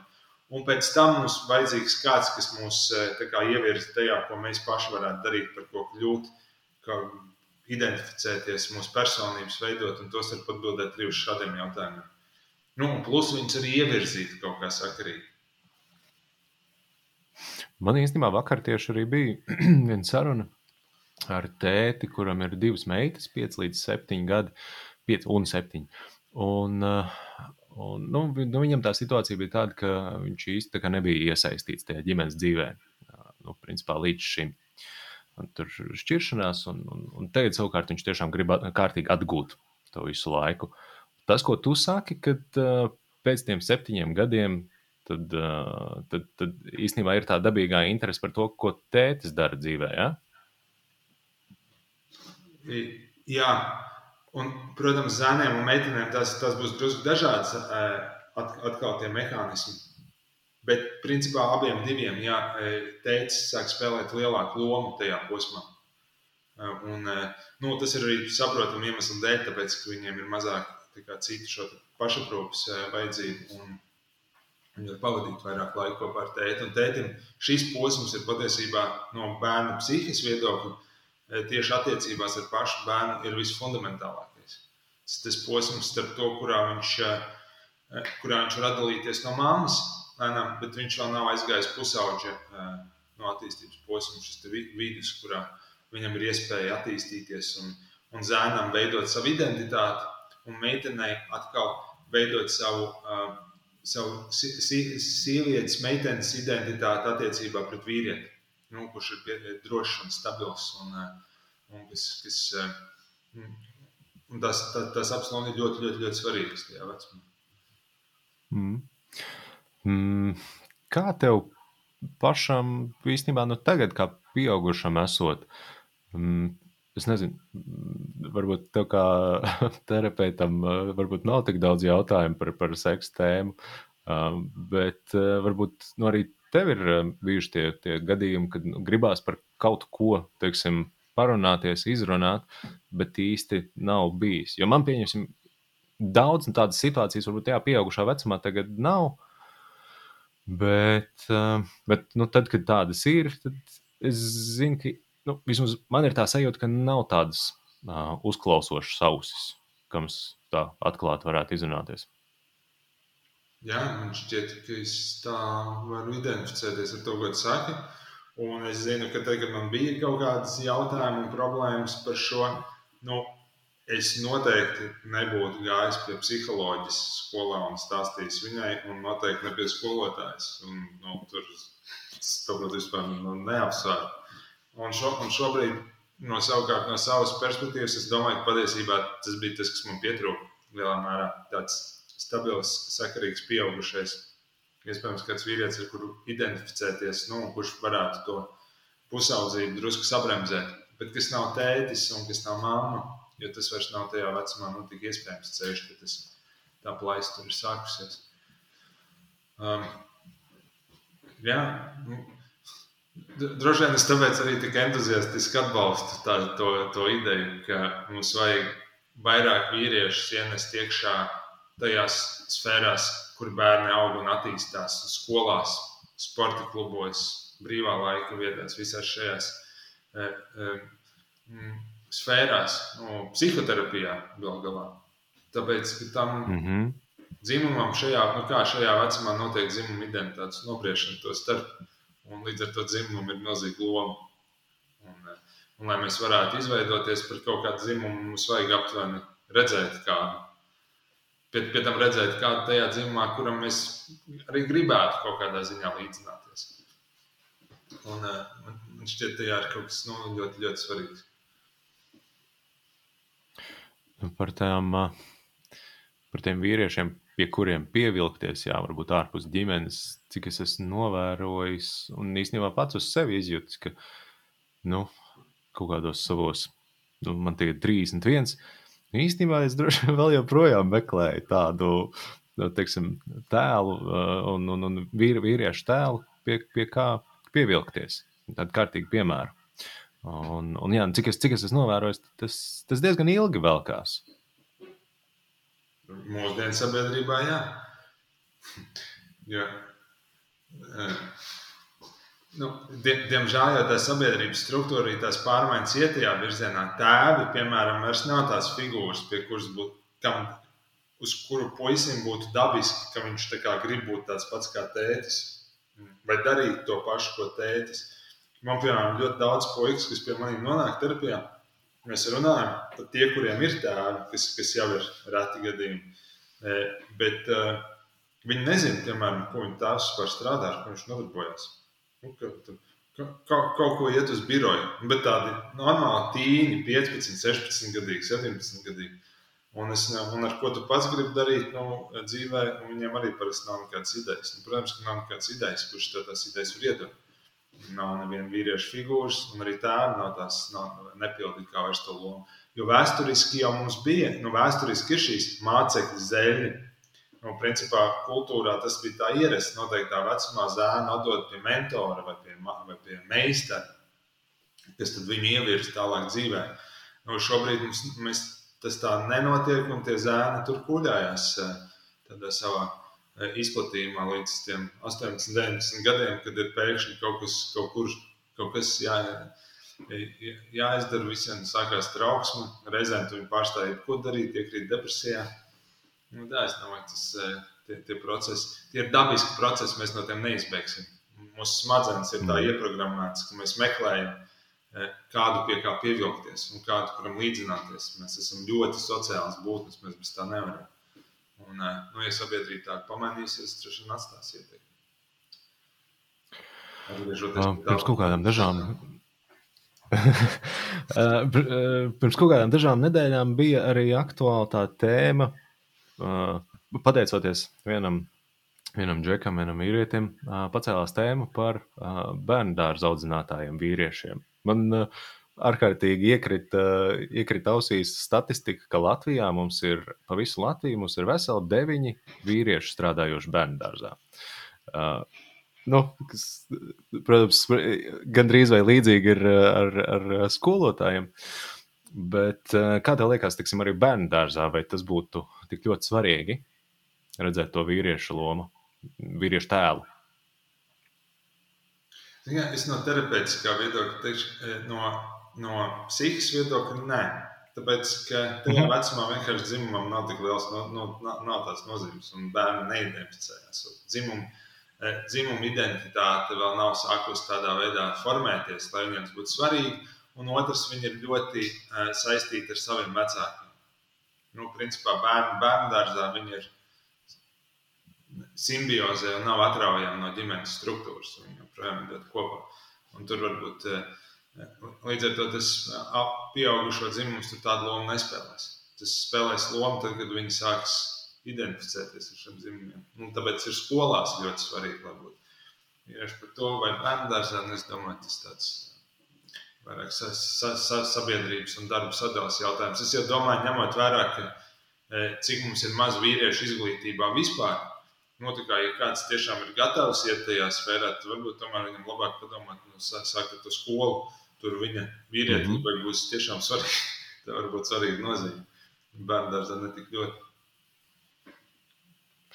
un pēc tam mums vajadzīgs kāds, kas mūs eh, kā, ievirza tajā, ko mēs paši varētu darīt, par ko kļūt, kā identificēties, mūsu personības veidot un tos var atbildēt arī uz šādiem jautājumiem. Nu, plus viņus arī ievirzīt kaut kā sakarīgi. Man īstenībā vakar tieši arī bija viena saruna ar tēti, kuram ir divas meitas, 5 līdz 7 gadi, 5 un 7. Un, uh, un, nu, nu, viņam tā situācija bija tāda, ka viņš īstenībā nebija iesaistīts tajā ģimenes dzīvē. Nu, principā līdz šim. Un tur ir šķiršanās, un, un, un tagad savukārt viņš tiešām grib kārtīgi atgūt to visu laiku. Tas, ko tu saki, kad uh, pēc tiem septiņiem gadiem tad, uh, tad, tad īstenībā ir tā dabīgā interese par to, ko tētis dara dzīvē. Ja? Jā, un, protams, zēniem un meitenēm tas, tas būs drusku dažāds atkal tie mehānismi. Bet, principā, abiem diviem, jā, teicis, sāk spēlēt lielāku lomu tajā posmā. Un, nu, tas ir arī saprotami iemeslu dēļ, tāpēc, ka viņiem ir mazāk kā, citu šo pašaprūpas vajadzību. Un viņi var pavadīt vairāk laika kopā ar tēti. Un tētim šis posms ir patiesībā no bērna psihiskā viedokļa tieši attiecībās ar pašu bērnu ir visfundamentālākais. Tas ir tas posms, starp to, kurā viņš, eh, kurā viņš var atdalīties no mammas, lēnām, bet viņš vēl nav aizgājis pusauģa eh, no attīstības posma, šis vidus, kurā viņam ir iespēja attīstīties un, un zēnam veidot savu identitāti, un meitenei atkal veidot savu, uh, savu sievietes, meitenes identitāti attiecībā pret vīrieti nu, kurš ir pie, drošs un stabils. Un, eh, un kas, kas, eh, un tas, tas, tas absolūti ļoti, ļoti, ļoti svarīgs tajā vecumā. Mm. Mm, kā tev pašam īstenībā nu tagad, kā pieaugušam esot, mm, es nezinu, mm, varbūt tev kā terapeitam uh, varbūt nav tik daudz jautājumu par, par seksu tēmu, bet varbūt nu, arī tev ir bijuši tie, tie gadījumi, kad nu, gribās par kaut ko, teiksim, parunāties, izrunāt, bet īsti nav bijis. Jo man, pieņemsim, daudz tādas situācijas, varbūt tajā pieaugušā vecumā tagad nav. Bet, bet nu, tad, kad tādas ir, tad es zinu, ka nu, vismaz man ir tā sajūta, ka nav tādas uh, uzklausošas ausis, kam tā atklāti varētu izrunāties. Jā, man šķiet, ka es tā varu identificēties ar to, ko tu saki. Un es zinu, ka tagad man bija kaut kādas jautājumas un problēmas par šo. Nu, es noteikti nebūtu gājis pie psiholoģijas skolā un stāstījis viņai, un noteikti ne pie skolotājas. Un, nu, tur tas vispār nu, neapsver. Un, šo, un šobrīd, no, savukārt, no savas perspektīvas, es domāju, ka patiesībā tas bija tas, kas man pietrūka lielā mērā. Tāds stabils, sakarīgs, pieaugušais iespējams, kāds vīrietis, ar kuru identificēties, nu, kurš varētu to pusaudzību drusku sabremzēt. Bet kas nav tētis un kas nav mamma, jo tas vairs nav tajā vecumā, nu, tik iespējams ceļš, ka tas tā plaisa tur ir sākusies. Um, jā, nu, droši vien es tāpēc arī tik entuziastiski atbalstu tā, to, to ideju, ka mums vajag vairāk vīriešus ienest iekšā tajās sfērās, kur bērni aug un attīstās skolās, sporta klubos, brīvā laika vietās, visās šajās e, e, sfērās, no psihoterapijā gal galā. Tāpēc tam mm -hmm. dzimumam šajā, nu kā šajā vecumā notiek dzimuma identitātes nobriešana to starp, un līdz ar to dzimumam ir milzīga loma. Un, e, un, lai mēs varētu izveidoties par kaut kādu dzimumu, mums vajag aptuveni redzēt kādu pie, pie tam redzēt, kāda tajā dzimumā, kuram mēs arī gribētu kaut kādā ziņā līdzināties. Un, uh, man, šķiet, ka tā ir kaut kas nu, ļoti, ļoti svarīgs. Nu, par, tām, par tiem vīriešiem, pie kuriem pievilkties, jā, varbūt ārpus ģimenes, cik es esmu novērojis un īstenībā pats uz sevi izjūtis, ka nu, kaut kādos savos, nu, man tagad 31 Īstenībā es droši vien vēl joprojām meklēju tādu nu, teiksim, tēlu uh, un, un, un vīri, vīriešu tēlu, pie, pie kā pievilkties. Tādu kārtīgu piemēru. Un, un jā, cik, es, cik es esmu novērojis, tas, tas diezgan ilgi velkās. Mūsdienu sabiedrībā, jā. jā. Nu, die, diemžēl jau tā sabiedrības struktūra arī tās pārmaiņas iet tajā virzienā. Tēvi, piemēram, vairs nav tās figūras, pie kuras būtu, kam, uz kuru puisim būtu dabiski, ka viņš grib būt tāds pats kā tētis, vai darīt to pašu, ko tētis. Man, piemēram, ļoti daudz puikas, kas pie maniem nonāk terapijā, mēs runājam par tie, kuriem ir tēvi, kas, kas jau ir reti gadījumi. E, bet uh, viņi nezina, piemēram, ko viņa tēvs var strādāt, ar ko viņš nodarbojas. Nu, ka, kaut, kaut ko iet uz biroju, bet tādi normāli tīņi, 15, 16 gadīgi, 17 gadīgi. Un, es, un ar ko tu pats gribi darīt nu, dzīvē, viņiem arī parasti nav nekādas idejas. Nu, protams, ka nav nekādas idejas, kurš tās idejas var iedot. Nav neviena vīrieša figūras, un arī tēva nav tās nav nepildīt kā vairs to lomu. Jo vēsturiski jau mums bija, nu, vēsturiski ir šīs mācekļu zeļi, Nu, principā, kultūrā tas bija tā ierasts. Noteiktā vecumā zēnu atdot pie mentora vai pie, vai pie meistara, kas viņu ievirza tālāk dzīvē. Nu, šobrīd mums, mēs, tas tā nenotiek, un tie zēni tur kuļājās tādā savā eh, izplatījumā līdz 18, 19 gadiem, kad ir pēkšņi kaut kas, kaut kur, kaut kas jā, jāizdara, visiem sākās trauksme, reizēm tu viņu pārstāji, ko darīt, iekrīt depresijā. Nu, tā, es domāju, tas eh, tie, tie procesi, tie ir dabiski procesi, mēs no tiem neizbēgsim. Mūsu smadzenes ir tā mm. ieprogrammētas, ka mēs meklējam eh, kādu pie kā pievilkties un kādu, kuram līdzināties. Mēs esam ļoti sociāls būtnes, mēs bez tā nevaram. Un, eh, nu, ja sabiedrība tā pamanīsies, tad droši vien atstās ietekmi. Pirms kaut kādām dažām Pirms kaut kādām dažām nedēļām bija arī aktuāla tā tēma, pateicoties vienam vienam džekam, vienam vīrietim, pacēlās tēma par bērnu dārza audzinātājiem, vīriešiem. Man ārkārtīgi iekrita, iekrita ausīs statistika, ka Latvijā mums ir pa visu Latviju mums ir veseli deviņi vīrieši strādājoši bērnu dārzā. Uh, nu, kas, protams, gandrīz vai līdzīgi ir ar, ar skolotājiem. Bet kā tev liekas, tiksim, arī bērnu dārzā, vai tas būtu tik ļoti svarīgi redzēt to vīriešu lomu? vīriešu tēlu? Ja, es no terapeitiskā viedokļa teikšu, e, no, no psihiskā viedokļa, nē. Tāpēc, ka tajā mhm. vecumā vienkārši dzimumam nav tik liels, no, no, nav tās nozīmes, un bērni neidentificējas. Dzimumu, e, dzimumu identitāte vēl nav sākusi tādā veidā formēties, lai viņiem būtu svarīgi. Un otrs, viņi ir ļoti uh, saistīti ar saviem vecākiem. Nu, principā bērnu, bērnu dārzā viņi ir simbiozē un nav atraujami no ģimenes struktūras. Viņi joprojām ir kopā. Un tur varbūt eh, līdz ar to tas pieaugušo dzimums tur tādu lomu nespēlēs. Tas spēlēs lomu tad, kad viņi sāks identificēties ar šiem dzimumiem. Un tāpēc ir skolās ļoti svarīgi, lai būtu tieši par to, vai bērnu dārzā, es domāju, tas tāds vairāk sa, sa, sa, sabiedrības un darba sadalas jautājums. Es jau domāju, ņemot vērā, ka eh, cik mums ir maz vīriešu izglītībā vispār, Nu, kā, ja kāds tiešām ir gatavs iet tajā sfērā, tad varbūt tomēr viņam labāk padomāt, nu, sākt ar to skolu. Tur viņa vīrietība mm -hmm. būs tiešām svarīga. Tā var būt svarīga nozīme. Bērnu dārzā netik ļoti.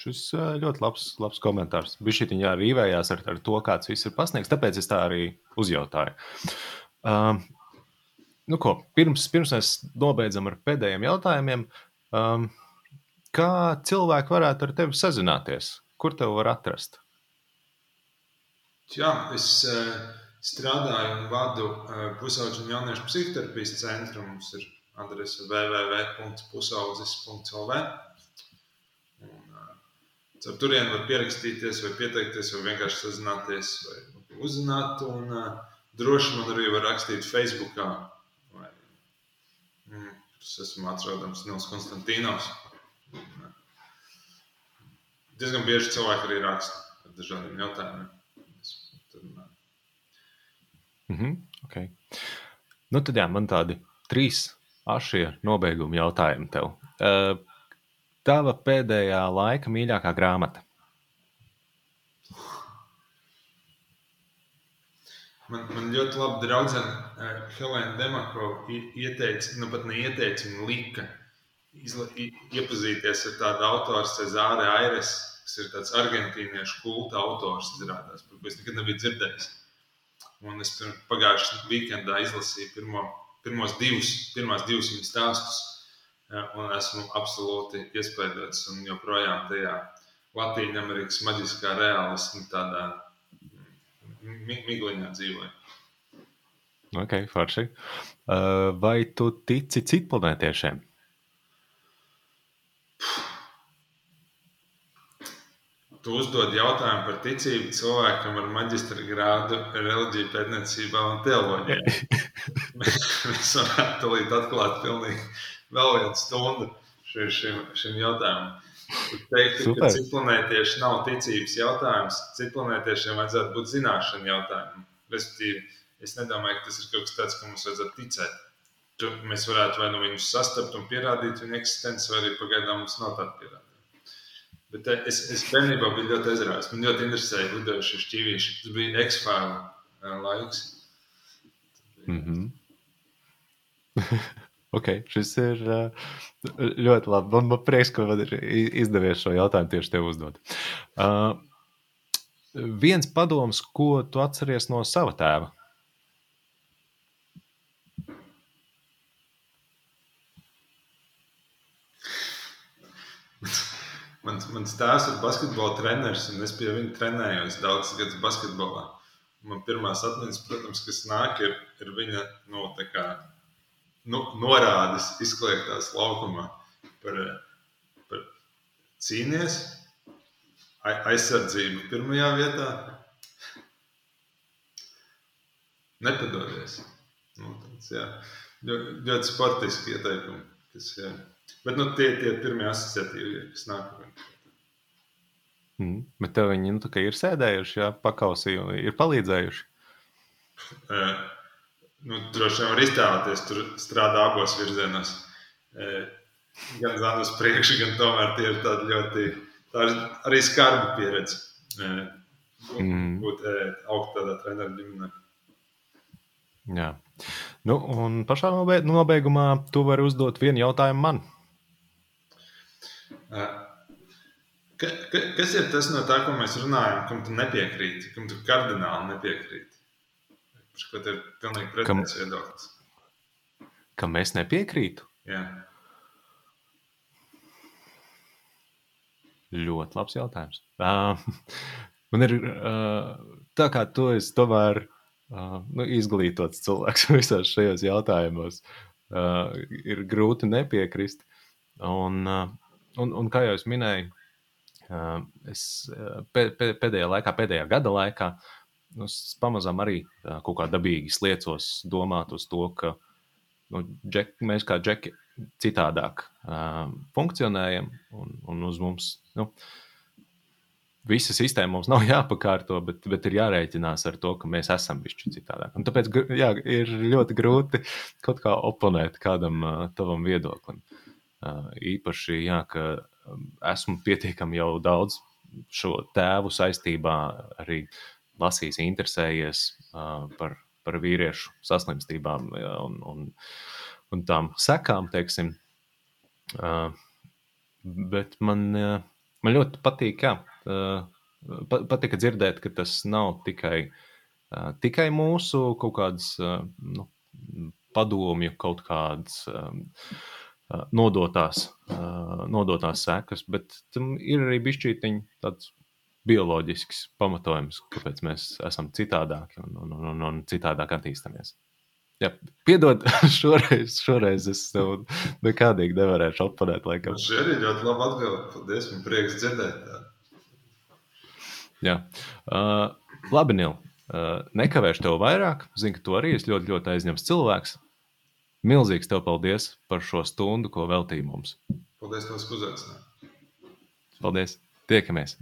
Šis ļoti labs, labs komentārs. Viņš šī viņa rīvējās ar, ar to, kāds viss ir pasniegts, tāpēc es tā arī uzjautāju. Um, nu ko, pirms, pirms mēs nobeidzam ar pēdējiem jautājumiem, um, Kā cilvēki varētu ar tevi sazināties? Kur tev var atrast? Jā, es uh, strādāju un vadu uh, pusauģu un jauniešu psihoterapijas centru. Mums ir adrese www.pusaudzis.lv. Ar turieni var pierakstīties, vai pieteikties, vai vienkārši sazināties, vai uzzināt. Un, uh, droši man arī var rakstīt Facebook. Vai, mm, es esmu atrodams Nils Konstantīnos. Diezgan bieži cilvēki arī raksta ar dažādiem jautājumiem. Mm -hmm, okay. Nu, tad jā, man tādi trīs ašie nobeiguma jautājumi tev. Uh, tava pēdējā laika mīļākā grāmata? Man, man ļoti labi draudzene uh, Helēna Demako ieteica, nu pat neieteica, viņa lika izla, iepazīties ar tādu autoru Cezāru Aires, kas ir tāds argentīniešu kulta autors, izrādās, par ko es nekad nebiju dzirdējis. Un es pagājušajā weekendā izlasīju pirmo, pirmos divus, pirmās divus viņa stāstus, un esmu absolūti iespaidots un joprojām tajā Latvijas Amerikas maģiskā realisma tādā migliņā dzīvoju. Ok, forši. Vai tu tici citplanētiešiem? tu uzdod jautājumu par ticību cilvēkam ar maģistra grādu reliģiju pētniecībā un teoloģijā. Mēs varētu tūlīt atklāt pilnīgi vēl vienu stundu šim, šim jautājumam. Teikt, ka citplanētieši nav ticības jautājums, citplanētiešiem vajadzētu būt zināšanu jautājumam. Respektīvi, es nedomāju, ka tas ir kaut kas tāds, ka mums vajadzētu ticēt. Tur mēs varētu vai nu viņus sastapt un pierādīt viņu eksistenci, vai arī pagaidām mums nav tāda pierādījuma. Bet eh, es, es bērnībā biju ļoti aizrauts. Man ļoti interesēja lidojušie šķīvīši. Tas bija X-File eh, laiks. Mm -hmm. ok, šis ir eh, ļoti labi. Man, man prieks, ka man ir izdevies šo jautājumu tieši tev uzdot. Uh, viens padoms, ko tu atceries no sava tēva? Mans, mans tēvs ir basketbola treneris, un es pie viņa trenējos daudzus gadus basketbolā. Man pirmās atmiņas, protams, kas nāk, ir, ir viņa nu, kā, nu, norādes izkliegtās laukumā par, par cīnies, aizsardzību pirmajā vietā. Nepadodies. Nu, tāds, jā, ļoti, sportiski ieteikumi. Kas, jā. Bet nu, tie ir pirmie asociatīvie, kas nāk. Mm. Bet tev viņi nu, ir sēdējuši, jā, pakausījuši, ir palīdzējuši. Nu, droši vien var iztēloties, tur strādā abos virzienos. Uh, gan zvanīt uz priekšu, gan tomēr tie ir tādi ļoti, tā ir arī skarba pieredze. Uh, mm. Būt augt tādā treneru ģimenē. Jā. Nu, un pašā nobeigumā tu vari uzdot vienu jautājumu man. Ka, ka, kas ir tas no tā, ko mēs runājam, kam tu nepiekrīti, kam tu kardināli nepiekrīti? Ko tev ir pilnīgi pretējs viedoklis? Kam es nepiekrītu? Jā. Ļoti labs jautājums. Uh, man ir uh, tā, kā tu esi tomēr uh, nu, izglītots cilvēks visos šajos jautājumos. Uh, ir grūti nepiekrist. Un, uh, un, un kā jau es minēju, uh, es pēdējā laikā, pēdējā gada laikā, nu, pamazām arī uh, kaut kā dabīgi sliecos domāt uz to, ka nu, džek, mēs kā džeki citādāk uh, funkcionējam un, un uz mums. Nu, Visa sistēma mums nav jāpakārto, bet, bet ir jārēķinās ar to, ka mēs esam bijuši citādāk. Un tāpēc jā, ir ļoti grūti kaut kā oponēt kādam uh, tavam viedoklim. Uh, Īpaši, jā, ka esmu pietiekami jau daudz šo tēvu saistībā arī lasījis, interesējies par, par vīriešu saslimstībām un, un, un tām sekām, teiksim. Bet man, man ļoti patīk, jā, patika dzirdēt, ka tas nav tikai, tikai mūsu kaut kādas nu, padomju, kaut kādas nodotās, nodotās sekas, bet tam ir arī bišķītiņi tāds bioloģisks pamatojums, kāpēc mēs esam citādāki un, un, un, un citādāk attīstāmies. Jā, piedod, šoreiz, šoreiz es tev nekādīgi nevarēšu. Laikam. Šī arī ļoti labi atbildēt. Paldies, man prieks dzirdēt. Tā. Jā, uh, labi, Nil. Uh, nekavēšu tev vairāk. Zinu, ka tu arī esi ļoti, ļoti aizņemts cilvēks. Milzīgs tev paldies par šo stundu, ko veltīji mums. Paldies, ka uzaicinājāt. Paldies! Tiekamies!